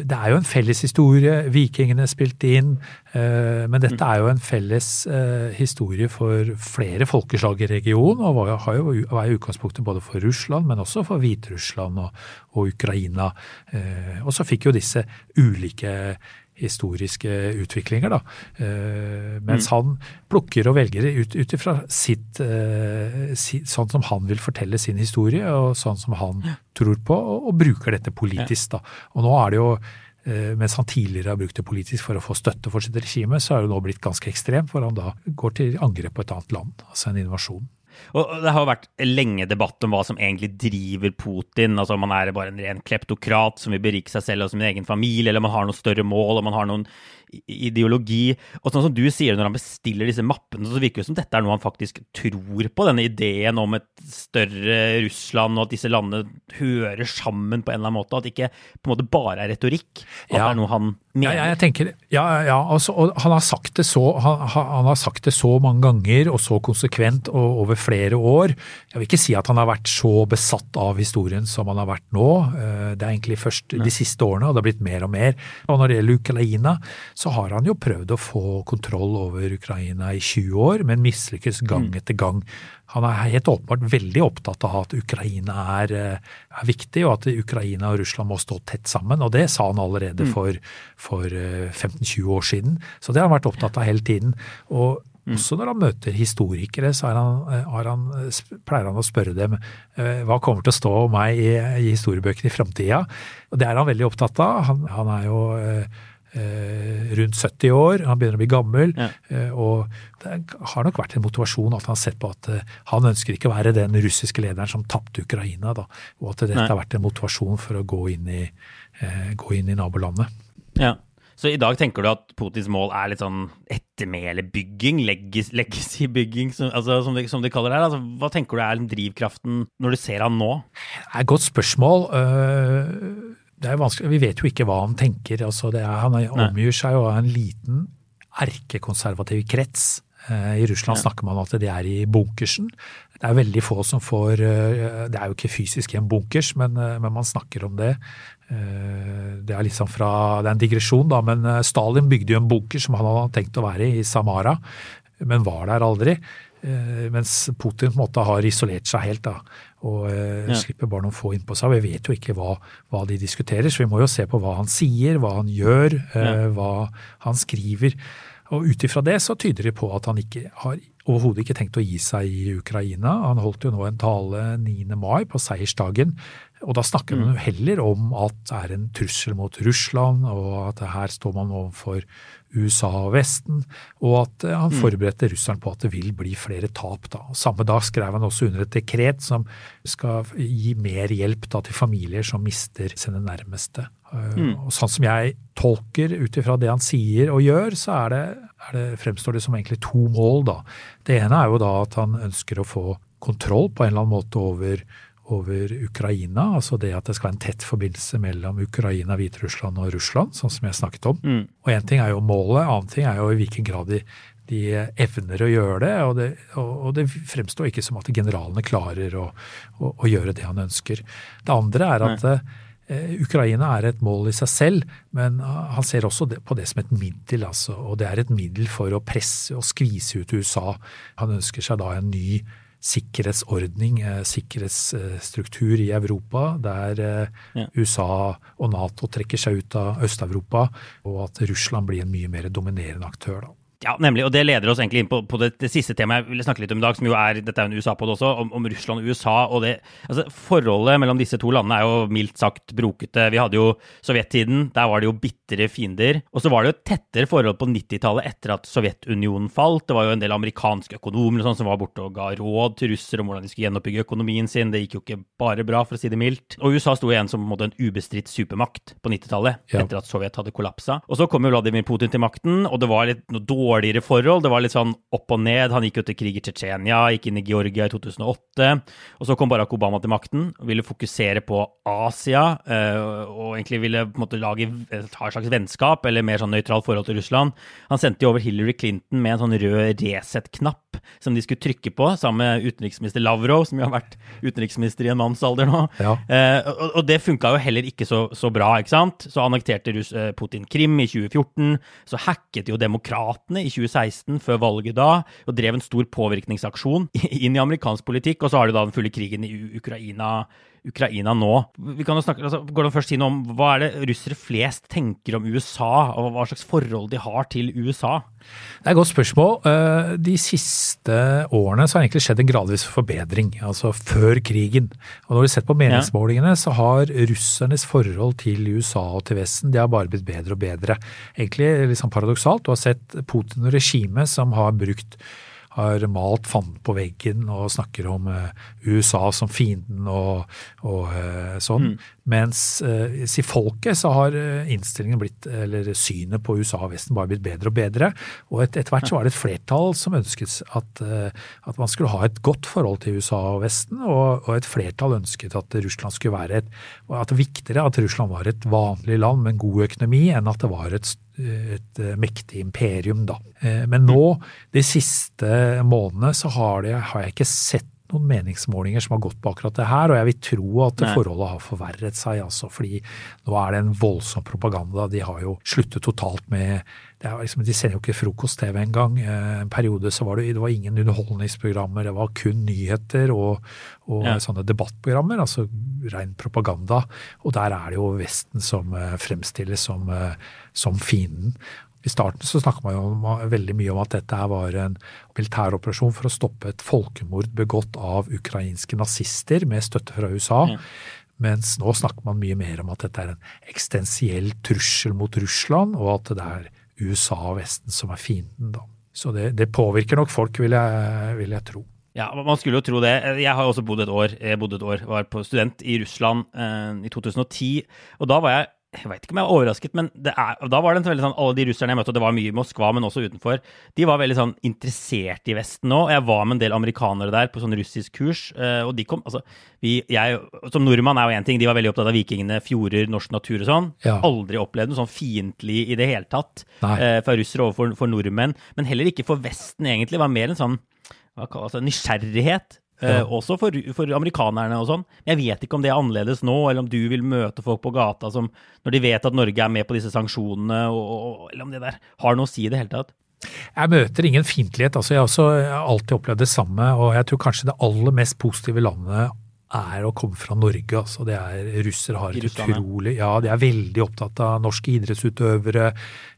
det er jo en felles historie, vikingene spilte inn, eh, men dette er jo en felles eh, historie for flere folkeslag i regionen, og var, jo- har jo, var i utgangspunktet både for Russland, men også for Hviterussland og, og Ukraina. Eh, Og så fikk jo disse ulike historiske utviklinger, da. Mens mens han plukker og velger ut ut ifra sitt eh, Sånn som han vil fortelle sin historie, og sånn som han tror på, og, og bruker dette politisk, da. Og nå er det jo eh, mens han tidligere har brukt det politisk for å få støtte for sitt regime, så er det nå blitt ganske ekstremt, for han da går til angrep på et annet land, altså en invasjon. Og det har jo vært lenge debatt om hva som egentlig driver Putin. Altså om han er bare en ren kleptokrat som vil berike seg selv og sin egen familie, eller om han har noen større mål, om han har noen ideologi. Og sånn som du sier når han bestiller disse mappene, så virker det som dette er noe han faktisk tror på. Denne ideen om et større Russland, og at disse landene hører sammen på en eller annen måte. At det ikke på en måte bare er retorikk. At Ja. det er noe han Ja, jeg tenker, ja, ja altså, og han har sagt det så han, han har sagt det så mange ganger og så konsekvent og over flere år. Jeg vil ikke si at han har vært så besatt av historien som han har vært nå. Eh, Det er egentlig først de siste årene, og det har blitt mer og mer. Og når det gjelder Ukraina, så har han jo prøvd å få kontroll over Ukraina i 20 år, men mislykkes gang etter gang. Han er helt åpenbart veldig opptatt av at Ukraina er, eh, er viktig, og at Ukraina og Russland må stå tett sammen. Og det sa han allerede for, for eh, 15-20 år siden. Så det har han vært opptatt av hele tiden. Og også når han møter historikere, så er han, eh, han, eh, pleier han å spørre dem eh, hva kommer til å stå om meg i, i historiebøkene i framtida. Det er han veldig opptatt av. Han, han er jo eh, eh, rundt 70 år, han begynner å bli gammel. Ja. eh, Og det har nok vært en motivasjon at han har sett på at eh, han ønsker ikke å være den russiske lederen som tapte Ukraina, da, og at dette Nei. har vært en motivasjon for å gå inn i, eh, gå inn i nabolandet. Ja. Så i dag tenker du at Putins mål er litt sånn ettermælebygging, legacy-bygging, som, altså, som, som, de, kaller det her? Altså, hva tenker du er drivkraften når du ser han nå? Det er et godt spørsmål. Det er vanskelig, Vi vet jo ikke hva han tenker. Altså, er, han omgir seg jo av en liten erkekonservativ krets. I Russland snakker man at det er i bunkersen. Det er veldig få som får Det er jo ikke fysisk i en bunkers, men, men man snakker om det. Eh, det er liksom fra, det er en digresjon, da, men eh, Stalin bygde jo en bunker som han hadde tenkt å være i, i Samara, men var der aldri. Eh, mens Putin på en måte har isolert seg helt da, og ja. slipper bare noen få innpå seg. Vi vet jo ikke hva, hva, de diskuterer, så vi må jo se på hva han sier, hva han gjør, ja. hva han skriver. Og ut ifra det så tyder det på at han ikke har overhodet ikke tenkt å gi seg i Ukraina. Han holdt jo nå en tale 9. mai, på seiersdagen, og da snakker man jo mm. heller om at det er en trussel mot Russland, og at her står man overfor USA og Vesten, og at eh, han mm. forberedte russeren på at det vil bli flere tap. Da. Samme dag skrev han også under et dekret som skal gi mer hjelp da, til familier som mister sine nærmeste. Eh, mm. Og sånn som jeg tolker ut ifra det han sier og gjør, så er det, er det, fremstår det som egentlig to mål. Da. Det ene er jo da at han ønsker å få kontroll på en eller annen måte over over Ukraina. Altså det at det skal være en tett forbindelse mellom Ukraina, Hviterussland og Russland, sånn som jeg snakket om. Mm. Og én ting er jo målet, annen ting er jo i hvilken grad de, de evner å gjøre det og, det. og, det, fremstår ikke som at generalene klarer å, å, å, gjøre det han ønsker. Det andre er at Nei. Ukraina er et mål i seg selv, men han ser også på det som et middel. Altså, og det er et middel for å presse og skvise ut USA. Han ønsker seg da en ny sikkerhetsordning, eh, sikkerhetsstruktur i Europa, der eh, ja. USA og Nato trekker seg ut av Øst-Europa, og at Russland blir en mye mer dominerende aktør. Da. Ja, nemlig. Og det leder oss egentlig inn på, på det, det, siste temaet jeg ville snakke litt om i dag, som jo er dette er en USA-pod også, om, om, Russland og USA. og det, altså Forholdet mellom disse to landene er jo mildt sagt brokete. Vi hadde jo sovjettiden, der var det jo bitre fiender. Og så var det jo tettere forhold på 90-tallet etter at Sovjetunionen falt. Det var jo en del amerikanske økonomer sånn, som var borte og ga råd til russere om hvordan de skulle gjenoppbygge økonomien sin. Det gikk jo ikke bare bra, for å si det mildt. Og USA sto igjen som en, en ubestridt supermakt på 90-tallet, ja. etter at Sovjet hadde kollapsa. Og så kom jo Vladimir Putin til makten, og det var litt noe dårlig dårligere forhold. Det var litt sånn opp og ned. Han gikk jo til krig i Tsjetsjenia, gikk inn i Georgia i 2008. Og så kom Barack Obama til makten og ville fokusere på Asia. Eh, og egentlig ville på en måte lage ha et slags vennskap eller mer sånn nøytralt forhold til Russland. Han sendte jo over Hillary Clinton med en sånn rød Resett-knapp som de skulle trykke på, sammen med utenriksminister Lavrov, som jo har vært utenriksminister i en manns alder nå. Ja. Eh, og, og, det funka jo heller ikke så, så, bra, ikke sant. Så annekterte Rus eh, Putin Krim i 2014. Så hacket jo demokratene i 2016, før valget da, og drev en stor påvirkningsaksjon [LAUGHS] inn i amerikansk politikk. Og så har du da den fulle krigen i Ukraina Ukraina nå. Vi kan jo snakke, altså, går det først si noe om Hva er det russere flest tenker om USA, og hva slags forhold de har til USA? Det er et godt spørsmål. Eh, de siste årene så har det egentlig skjedd en gradvis forbedring, altså før krigen. Og når vi ser på meningsmålingene, så har russernes forhold til USA og til Vesten de har bare blitt bedre og bedre. Egentlig litt liksom paradoksalt. Du har sett Putin og regimet som har brukt har malt fanden på veggen og snakker om uh, USA som fienden og, og uh, sånn. Mm. Mens uh, i folket så har innstillingen blitt, eller synet på USA og Vesten bare blitt bedre og bedre. Og et, etter hvert så var det et flertall som ønsket at, at, man skulle ha et godt forhold til USA og Vesten, og, og et flertall ønsket at Russland skulle være et at det viktigere at Russland var et vanlig land med en god økonomi, enn at det var et et eh, mektig imperium, da. Eh, men nå, de siste månedene, så har, det, har jeg ikke sett noen meningsmålinger som har gått på akkurat det her, og jeg vil tro at Nei. forholdet har forverret seg, altså, fordi nå er det en voldsom propaganda. De har jo sluttet totalt med liksom, De sender jo ikke frokost-TV engang. Eh, en periode så var det, det var ingen underholdningsprogrammer, det var kun nyheter og, og ja. sånne debattprogrammer, altså ren propaganda. Og der er det jo Vesten som fremstilles som som fienden. I starten så snakka man jo om, veldig mye om at dette var en militæroperasjon for å stoppe et folkemord begått av ukrainske nazister med støtte fra USA. Ja. Mens nå snakker man mye mer om at dette er en eksistensiell trussel mot Russland, og at det er USA og Vesten som er fienden. da. Så det, det påvirker nok folk, vil jeg, vil jeg, tro. Ja, man skulle jo tro det. Jeg har også bodd et år, jeg bodde et år, var på student i Russland eh, i 2010. Og da var jeg jeg vet ikke om jeg var overrasket, men er, da var det en veldig sånn, alle de russerne jeg møtte, og det var mye i Moskva, men også utenfor, de var veldig sånn interessert i Vesten nå. Jeg var med en del amerikanere der på sånn russisk kurs, eh, og de kom altså, vi, jeg, Som nordmann er jo én ting, de var veldig opptatt av vikingene, fjorder, norsk natur og sånn. Ja. Aldri opplevd noe sånn fiendtlig i det hele tatt eh, fra russere overfor nordmenn. Men heller ikke for Vesten, egentlig. Det var mer en sånn hva kalles det, nysgjerrighet ja. Uh, også for, for, amerikanerne og sånn. Jeg vet ikke om det er annerledes nå, eller om du vil møte folk på gata som, når de vet at Norge er med på disse sanksjonene, og, og, eller om det der har noe å si i det hele tatt. Jeg møter ingen fiendtlighet. Altså, jeg har også alltid opplevd det samme, og jeg tror kanskje det aller mest positive landet er å komme fra Norge. altså det er Russere har et utrolig Ja, de er veldig opptatt av norske idrettsutøvere.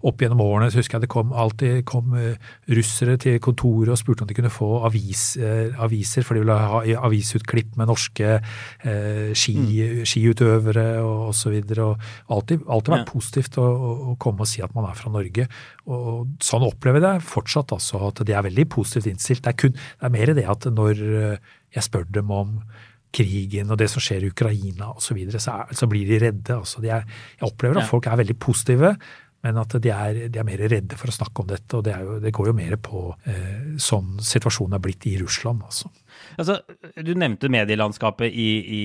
Opp gjennom årene så husker jeg det kom, alltid kom uh, russere til kontoret og spurte om de kunne få avis, uh, aviser, for de ville ha avisutklipp med norske eh, ski, mm. skiutøvere og osv. Alltid, alltid vært ja. positivt å, å, komme og si at man er fra Norge. Og Sånn opplever jeg det fortsatt, altså, at de er veldig positivt innstilt. Det er, kun, det er mer det at når jeg spør dem om krigen og det som skjer i Ukraina osv., så, videre, så, så blir de redde. Altså, de er, jeg opplever at folk er veldig positive, men at de er, de er, mer redde for å snakke om dette. Og det, jo, det går jo mer på eh, sånn situasjonen er blitt i Russland. Altså. Altså, du nevnte medielandskapet i, i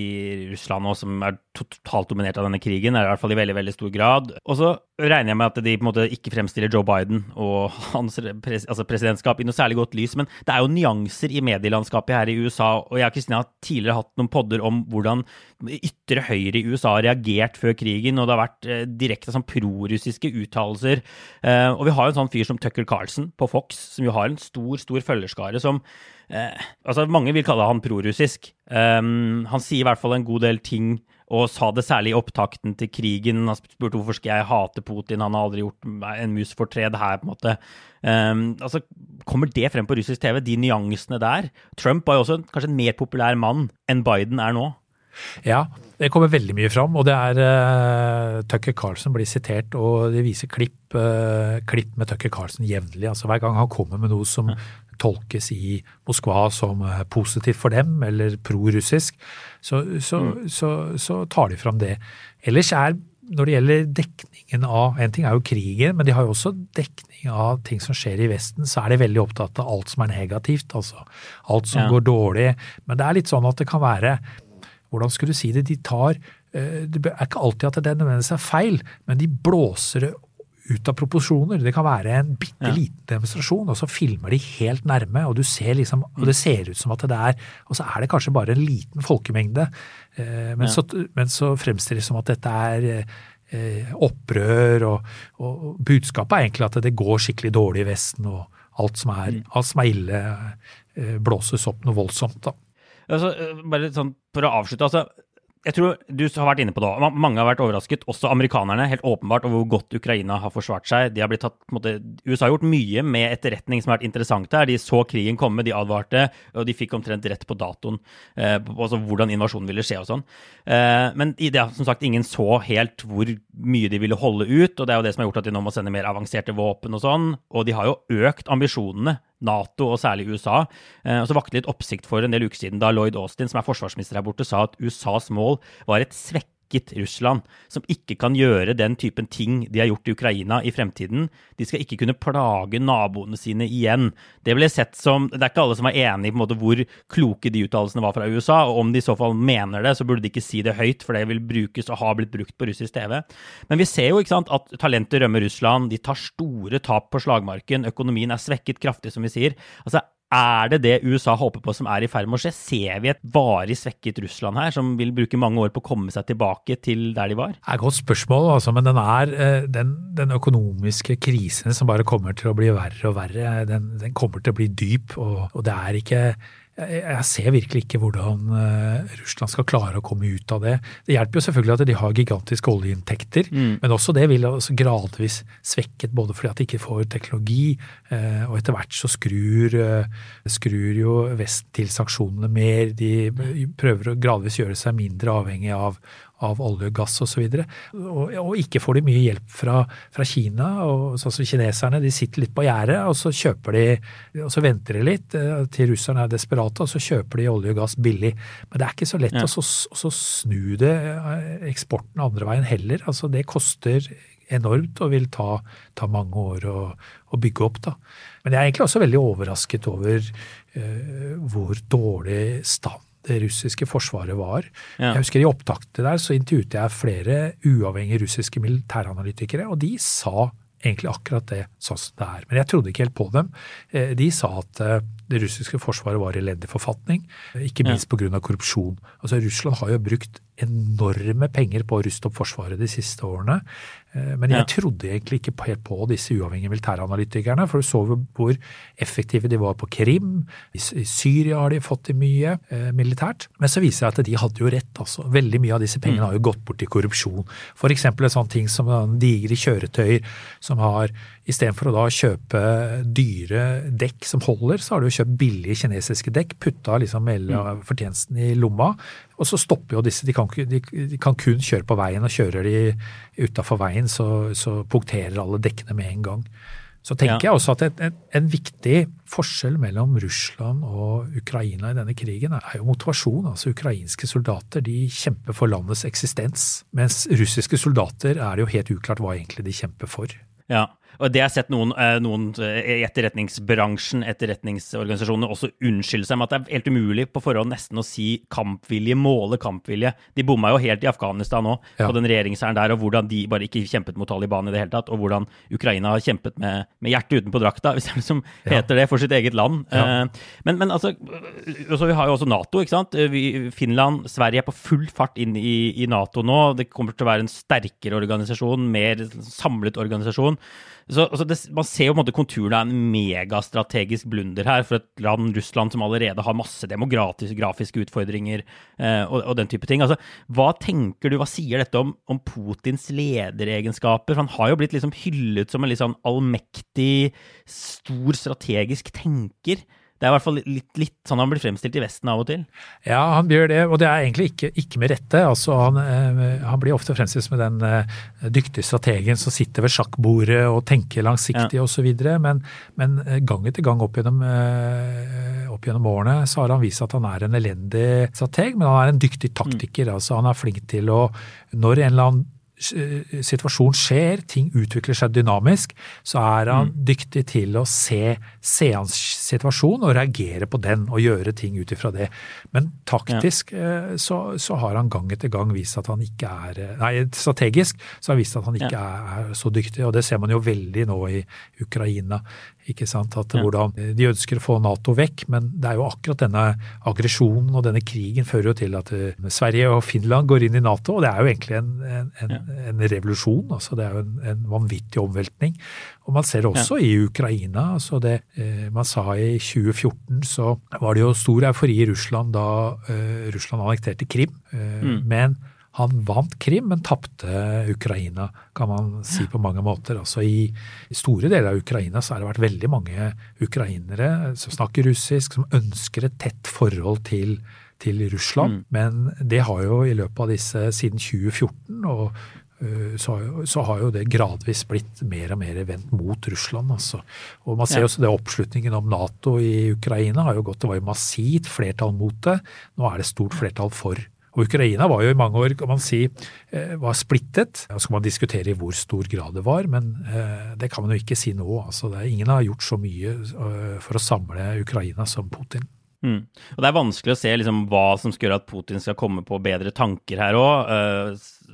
Russland nå, som er totalt dominert av denne krigen, er i hvert fall i veldig veldig stor grad. Og så regner jeg med at de på en måte ikke fremstiller Joe Biden og [LAUGHS] hans pres, altså presidentskap i noe særlig godt lys, men det er jo nyanser i medielandskapet her i USA. Og jeg og Kristina har tidligere hatt noen podder om hvordan ytre høyre i USA har reagert før krigen, og det har vært eh, direkte sånn prorussiske uttalelser. Eh, og vi har jo en sånn fyr som Tucker Carlson på Fox, som jo har en stor, stor følgerskare som eh, altså Mange vil kalle han prorussisk. Um, han sier i hvert fall en god del ting, og sa det særlig i opptakten til krigen. Han spurte hvorfor skal jeg hate Putin, han har aldri gjort en mus fortred her, på en måte. Um, altså, Kommer det frem på russisk TV, de nyansene der? Trump var jo også kanskje en mer populær mann enn Biden er nå. Ja, det kommer veldig mye fram. Og det er uh, Tucker Carlson blir sitert, og de viser klipp, uh, klipp med Tucker Carlson jevnlig. Altså Hver gang han kommer med noe som tolkes i Moskva som eh, positivt for dem, eller prorussisk, så, så, mm. så, så, tar de fram det. Ellers er, når det gjelder dekningen av En ting er jo krigen, men de har jo også dekning av ting som skjer i Vesten. Så er de veldig opptatt av alt som er negativt, altså alt som ja. går dårlig. Men det er litt sånn at det kan være Hvordan skulle du si det? De tar eh, Det er ikke alltid at det nødvendigvis er feil, men de blåser det ut av proporsjoner. Det kan være en bitte liten ja. demonstrasjon, og så filmer de helt nærme, og, du ser liksom, og det ser ut som at det er Og så er det kanskje bare en liten folkemengde, eh, men, ja. så, men, så, fremstilles det som at dette er eh, opprør, og, og, budskapet er egentlig at det går skikkelig dårlig i Vesten, og alt som er, mm. alt som er ille, eh, blåses opp noe voldsomt. da. Altså, bare sånn For å avslutte. altså jeg tror du har vært inne på det Mange har vært overrasket, også amerikanerne, helt åpenbart over hvor godt Ukraina har forsvart seg. Har tatt, måte, USA har gjort mye med etterretning som har vært interessant her. De så krigen komme, de advarte, og de fikk omtrent rett på datoen. Eh, altså hvordan invasjonen ville skje og sånn. Eh, men det som sagt ingen så helt hvor mye de ville holde ut, og det er jo det som har gjort at de nå må sende mer avanserte våpen og sånn. Og de har jo økt ambisjonene Nato og særlig USA. Eh, og så vakte litt oppsikt for en del uker siden da Lloyd Austin, som er forsvarsminister her borte, sa at USAs mål var et svekket Russland, som ikke kan gjøre den typen ting de har gjort i Ukraina i fremtiden. De skal ikke kunne plage naboene sine igjen. Det ble sett som, det er ikke alle som er enig i en hvor kloke de uttalelsene var fra USA, og om de i så fall mener det, så burde de ikke si det høyt, for det vil brukes og har blitt brukt på russisk TV. Men vi ser jo ikke sant, at talentet rømmer Russland, de tar store tap på slagmarken, økonomien er svekket kraftig, som vi sier. Altså, er det det USA håper på som er i ferd med å skje? Ser vi et varig svekket Russland her, som vil bruke mange år på å komme seg tilbake til der de var? Det er et godt spørsmål, altså, men den, er, eh, den, den, økonomiske krisen som bare kommer til å bli verre og verre, den, den kommer til å bli dyp. Og, og det er ikke jeg ser virkelig ikke hvordan eh, Russland skal klare å komme ut av det. Det hjelper jo selvfølgelig at de har gigantiske oljeinntekter, mm. men også det vil altså gradvis svekket både fordi at de ikke får teknologi, eh, og etter hvert så skrur, eh, skrur jo Vesten til sanksjonene mer. De prøver å gradvis gjøre seg mindre avhengig av, av olje, gass osv. Og, og, og ikke får de mye hjelp fra, fra Kina. og sånn som Kineserne de sitter litt på gjerdet, og så kjøper de, og så venter de litt eh, til russerne er desperate, og så kjøper de olje og gass billig. Men det er ikke så lett ja. å, å snu det eh, eksporten andre veien heller. altså Det koster enormt og vil ta, ta mange år å, å, bygge opp. da. Men jeg er egentlig også veldig overrasket over uh, hvor dårlig stand det russiske forsvaret var. Ja. Jeg husker I opptaket der så intervjuet jeg flere uavhengige russiske militæranalytikere, og de sa egentlig akkurat det sånn som det er. Men jeg trodde ikke helt på dem. Eh, de sa at eh, det russiske forsvaret var i elendig forfatning, ikke minst ja. pga. korrupsjon. Altså Russland har jo brukt enorme penger på å ruste opp Forsvaret de siste årene. Eh, men jeg trodde egentlig ikke helt på disse uavhengige militæranalytikerne. For du så hvor effektive de var på Krim. I Syria har de fått til mye eh, militært. Men så viser det at de hadde jo rett. altså. Veldig mye av disse pengene mm. har jo gått bort til korrupsjon. F.eks. en sånn ting som digre kjøretøyer som har Istedenfor å da kjøpe dyre dekk som holder, så har du jo kjøpt billige kinesiske dekk, putta liksom hele mm. fortjenesten i lomma, og så stopper jo disse. De kan, de, de kan kun kjøre på veien, og kjører de utafor veien, så, så, punkterer alle dekkene med en gang. Så tenker ja. jeg også at en, en, en, viktig forskjell mellom Russland og Ukraina i denne krigen er jo motivasjon. Altså Ukrainske soldater de kjemper for landets eksistens, mens russiske soldater er det jo helt uklart hva egentlig de kjemper for. Ja, og det har jeg sett noen, eh, noen eh, i etterretningsbransjen, etterretningsorganisasjonene, også unnskylde seg med at det er helt umulig på forhånd nesten å si kampvilje, måle kampvilje. De bomma jo helt i Afghanistan òg, ja. på den regjeringshæren der, og hvordan de bare ikke kjempet mot Taliban i det hele tatt, og hvordan Ukraina har kjempet med, med hjertet utenpå drakta, hvis det liksom heter det, for sitt eget land. Ja. Eh, men, men, altså Vi har jo også Nato, ikke sant. Vi, Finland, Sverige er på full fart inn i, i Nato nå. Det kommer til å være en sterkere organisasjon, mer samlet organisasjon. Så, altså det, Man ser jo på en måte konturene av en megastrategisk blunder her for et land, Russland, som allerede har masse demografiske utfordringer eh, og, og, den type ting. Altså, Hva tenker du, hva sier dette om, om Putins lederegenskaper? Han har jo blitt liksom hyllet som en litt sånn allmektig, stor strategisk tenker. Det er i hvert fall litt, litt, sånn han blir fremstilt i Vesten av og til. Ja, han gjør det, og det er egentlig ikke, ikke med rette. Altså, han, eh, han, blir ofte fremstilt som den eh, dyktige strategen som sitter ved sjakkbordet og tenker langsiktig ja. osv. Men, men eh, gang etter gang opp gjennom, opp gjennom, årene så har han vist at han er en elendig strateg, men han er en dyktig taktiker. Mm. altså Han er flink til å, når en eller annen situasjon skjer, ting utvikler seg dynamisk, så er han mm. dyktig til å se, se hans situasjon og reagere på den og gjøre ting ut ifra det. Men taktisk ja. Eh, så, så, har han gang etter gang vist at han ikke er Nei, strategisk så har han vist at han ikke ja. er, er, så dyktig, og det ser man jo veldig nå i Ukraina. Ikke sant? At hvordan De ønsker å få Nato vekk, men det er jo akkurat denne aggresjonen og denne krigen fører jo til at eh, Sverige og Finland går inn i Nato. og Det er jo egentlig en, en, en, en revolusjon. altså Det er jo en, vanvittig omveltning. Og Man ser det også ja. i Ukraina. altså det eh, Man sa i 2014 så var det jo stor eufori i Russland da eh, Russland annekterte Krim. Eh, mm. Men han vant Krim, men tapte Ukraina, kan man si på mange måter. Altså I store deler av Ukraina så har det vært veldig mange ukrainere som snakker russisk, som ønsker et tett forhold til, til Russland. Mm. Men det har jo i løpet av disse siden 2014 og øh, så, så, har jo det gradvis blitt mer og mer vendt mot Russland. Altså. Og Man ser ja. også det oppslutningen om Nato i Ukraina har jo gått, det var jo massivt flertall mot det. Nå er det stort flertall for og Ukraina var jo i mange år kan man si, eh, var splittet. Så skal man diskutere i hvor stor grad det var, men eh, det kan man jo ikke si nå. Altså, er, ingen har gjort så mye eh, for å samle Ukraina som Putin. Mm. Og Det er vanskelig å se liksom, hva som skal gjøre at Putin skal komme på bedre tanker her òg.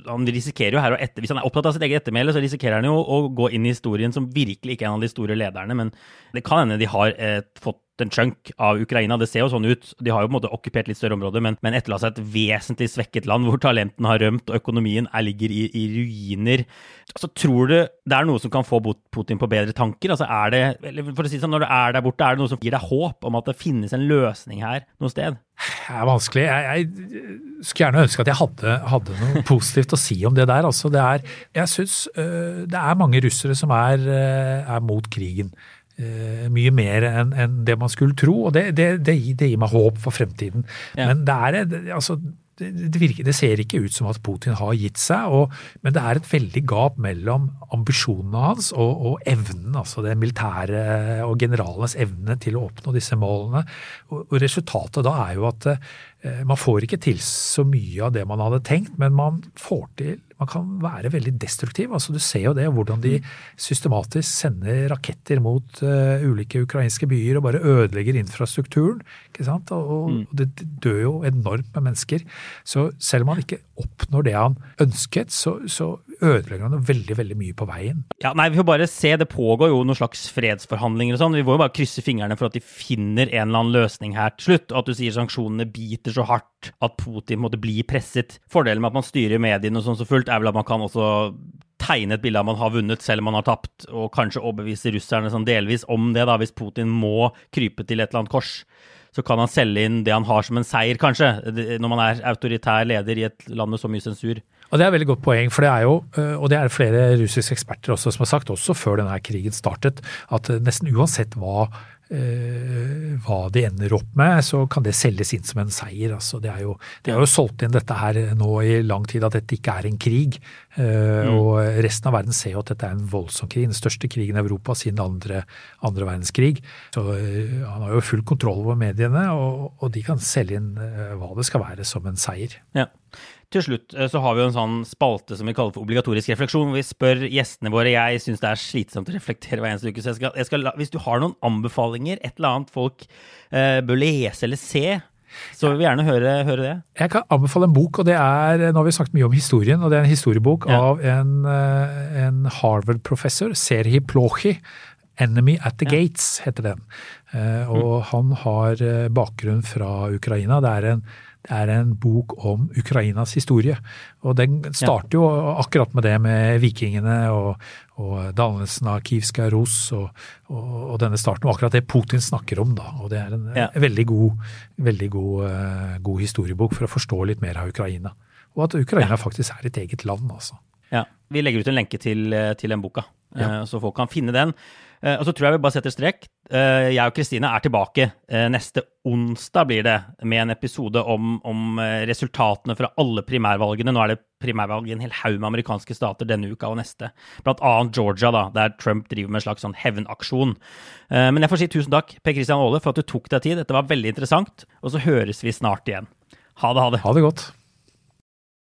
han risikerer jo her å etter, Hvis han er opptatt av sitt eget ettermæle, så risikerer han jo å gå inn i historien som virkelig ikke er en av de store lederne. Men det kan hende de har eh, fått en chunk av Ukraina. Det ser jo sånn ut. De har jo på en måte okkupert litt større områder, men, men etterlatt seg et vesentlig svekket land hvor talentene har rømt og økonomien er, ligger i, i, ruiner. Altså, tror du det er noe som kan få Putin på bedre tanker? Altså, er det, eller for å si det sånn, Når du er der borte, er det noe som gir deg håp om at det finnes en løsning her noe sted? Det er vanskelig. Jeg, jeg skulle gjerne ønske at jeg hadde, hadde, noe positivt å si om det der. Altså, det er, jeg synes, uh, det er mange russere som er, uh, er mot krigen. Eh, mye mer enn en det man skulle tro, og det, det, det, det, gir meg håp for fremtiden. Ja. Men det er, altså, virker, det, ser ikke ut som at Putin har gitt seg, og, men det er et veldig gap mellom ambisjonene hans og, og evnen, altså det militære og generalenes evne til å oppnå disse målene. Og, og Resultatet da er jo at eh, man får ikke til så mye av det man hadde tenkt, men man får til man kan være veldig destruktiv. altså Du ser jo det, hvordan de systematisk sender raketter mot uh, ulike ukrainske byer og bare ødelegger infrastrukturen. ikke sant? Og, og mm. det, det, dør jo enormt med mennesker. Så selv om han ikke oppnår det han ønsket, så, så ødelegger han veldig veldig mye på veien. Ja, nei, Vi får bare se. Det pågår jo noen slags fredsforhandlinger og sånn. Vi må jo bare krysse fingrene for at de finner en eller annen løsning her til slutt. Og at du sier sanksjonene biter så hardt at Putin måtte bli presset. Fordelen med at man styrer mediene og sånn så fullt, er vel at man kan også tegne et bilde av man har vunnet selv om man har tapt, og kanskje overbevise russerne sånn delvis om det, da, hvis Putin må krype til et eller annet kors. Så kan han selge inn det han har som en seier, kanskje, når man er autoritær leder i et land med så mye sensur. Og Det er et veldig godt poeng, for det er jo, øh, og det er flere russiske eksperter også som har sagt, også før denne krigen startet, at nesten uansett hva Eh, hva de ender opp med, så kan det selges inn som en seier. Altså, det er jo, de har jo solgt inn dette her nå i lang tid, at dette ikke er en krig. Eh, mm. Og resten av verden ser jo at dette er en voldsom krig. Den største krigen i Europa siden andre, andre verdenskrig. Så han har jo full kontroll over mediene, og, og de kan selge inn hva det skal være som en seier. Ja. Til slutt eh, så har vi jo en sånn spalte som vi kaller for obligatorisk refleksjon, hvor vi spør gjestene våre Jeg syns det er slitsomt å reflektere hver eneste uke, så jeg skal, jeg skal, hvis du har noen anbefalinger, et eller annet folk eh, bør lese eller se, så vil vi gjerne høre, høre, det. Jeg kan anbefale en bok, og det er Nå har vi snakket mye om historien, og det er en historiebok ja. av en, eh, en Harvard-professor, Serhi Plochi. 'Enemy at the ja. Gates' heter den. Eh, og mm. han har bakgrunn fra Ukraina. Det er en det er en bok om Ukrainas historie. Og den starter jo akkurat med det med vikingene og, og dannelsen av Kivska Ros og, og, og, denne starten, og akkurat det Putin snakker om. da, og Det er en ja. veldig, god, veldig god, uh, god, historiebok for å forstå litt mer av Ukraina. Og at Ukraina ja. faktisk er et eget land. altså. Ja, Vi legger ut en lenke til, eh, til den boka, ja. uh, så folk kan finne den. Uh, og så tror jeg vi bare setter strek. Uh, jeg og Kristine er tilbake uh, neste onsdag, blir det, med en episode om, om resultatene fra alle primærvalgene. Nå er det primærvalg i en hel haug med amerikanske stater denne uka og neste. Blant annet Georgia, da, der Trump driver med en slags sånn hevnaksjon. men jeg får si tusen takk, Per Christian Aale, for at du tok deg tid. Dette var veldig interessant. Og så høres vi snart igjen. Ha det, ha det. Ha det godt.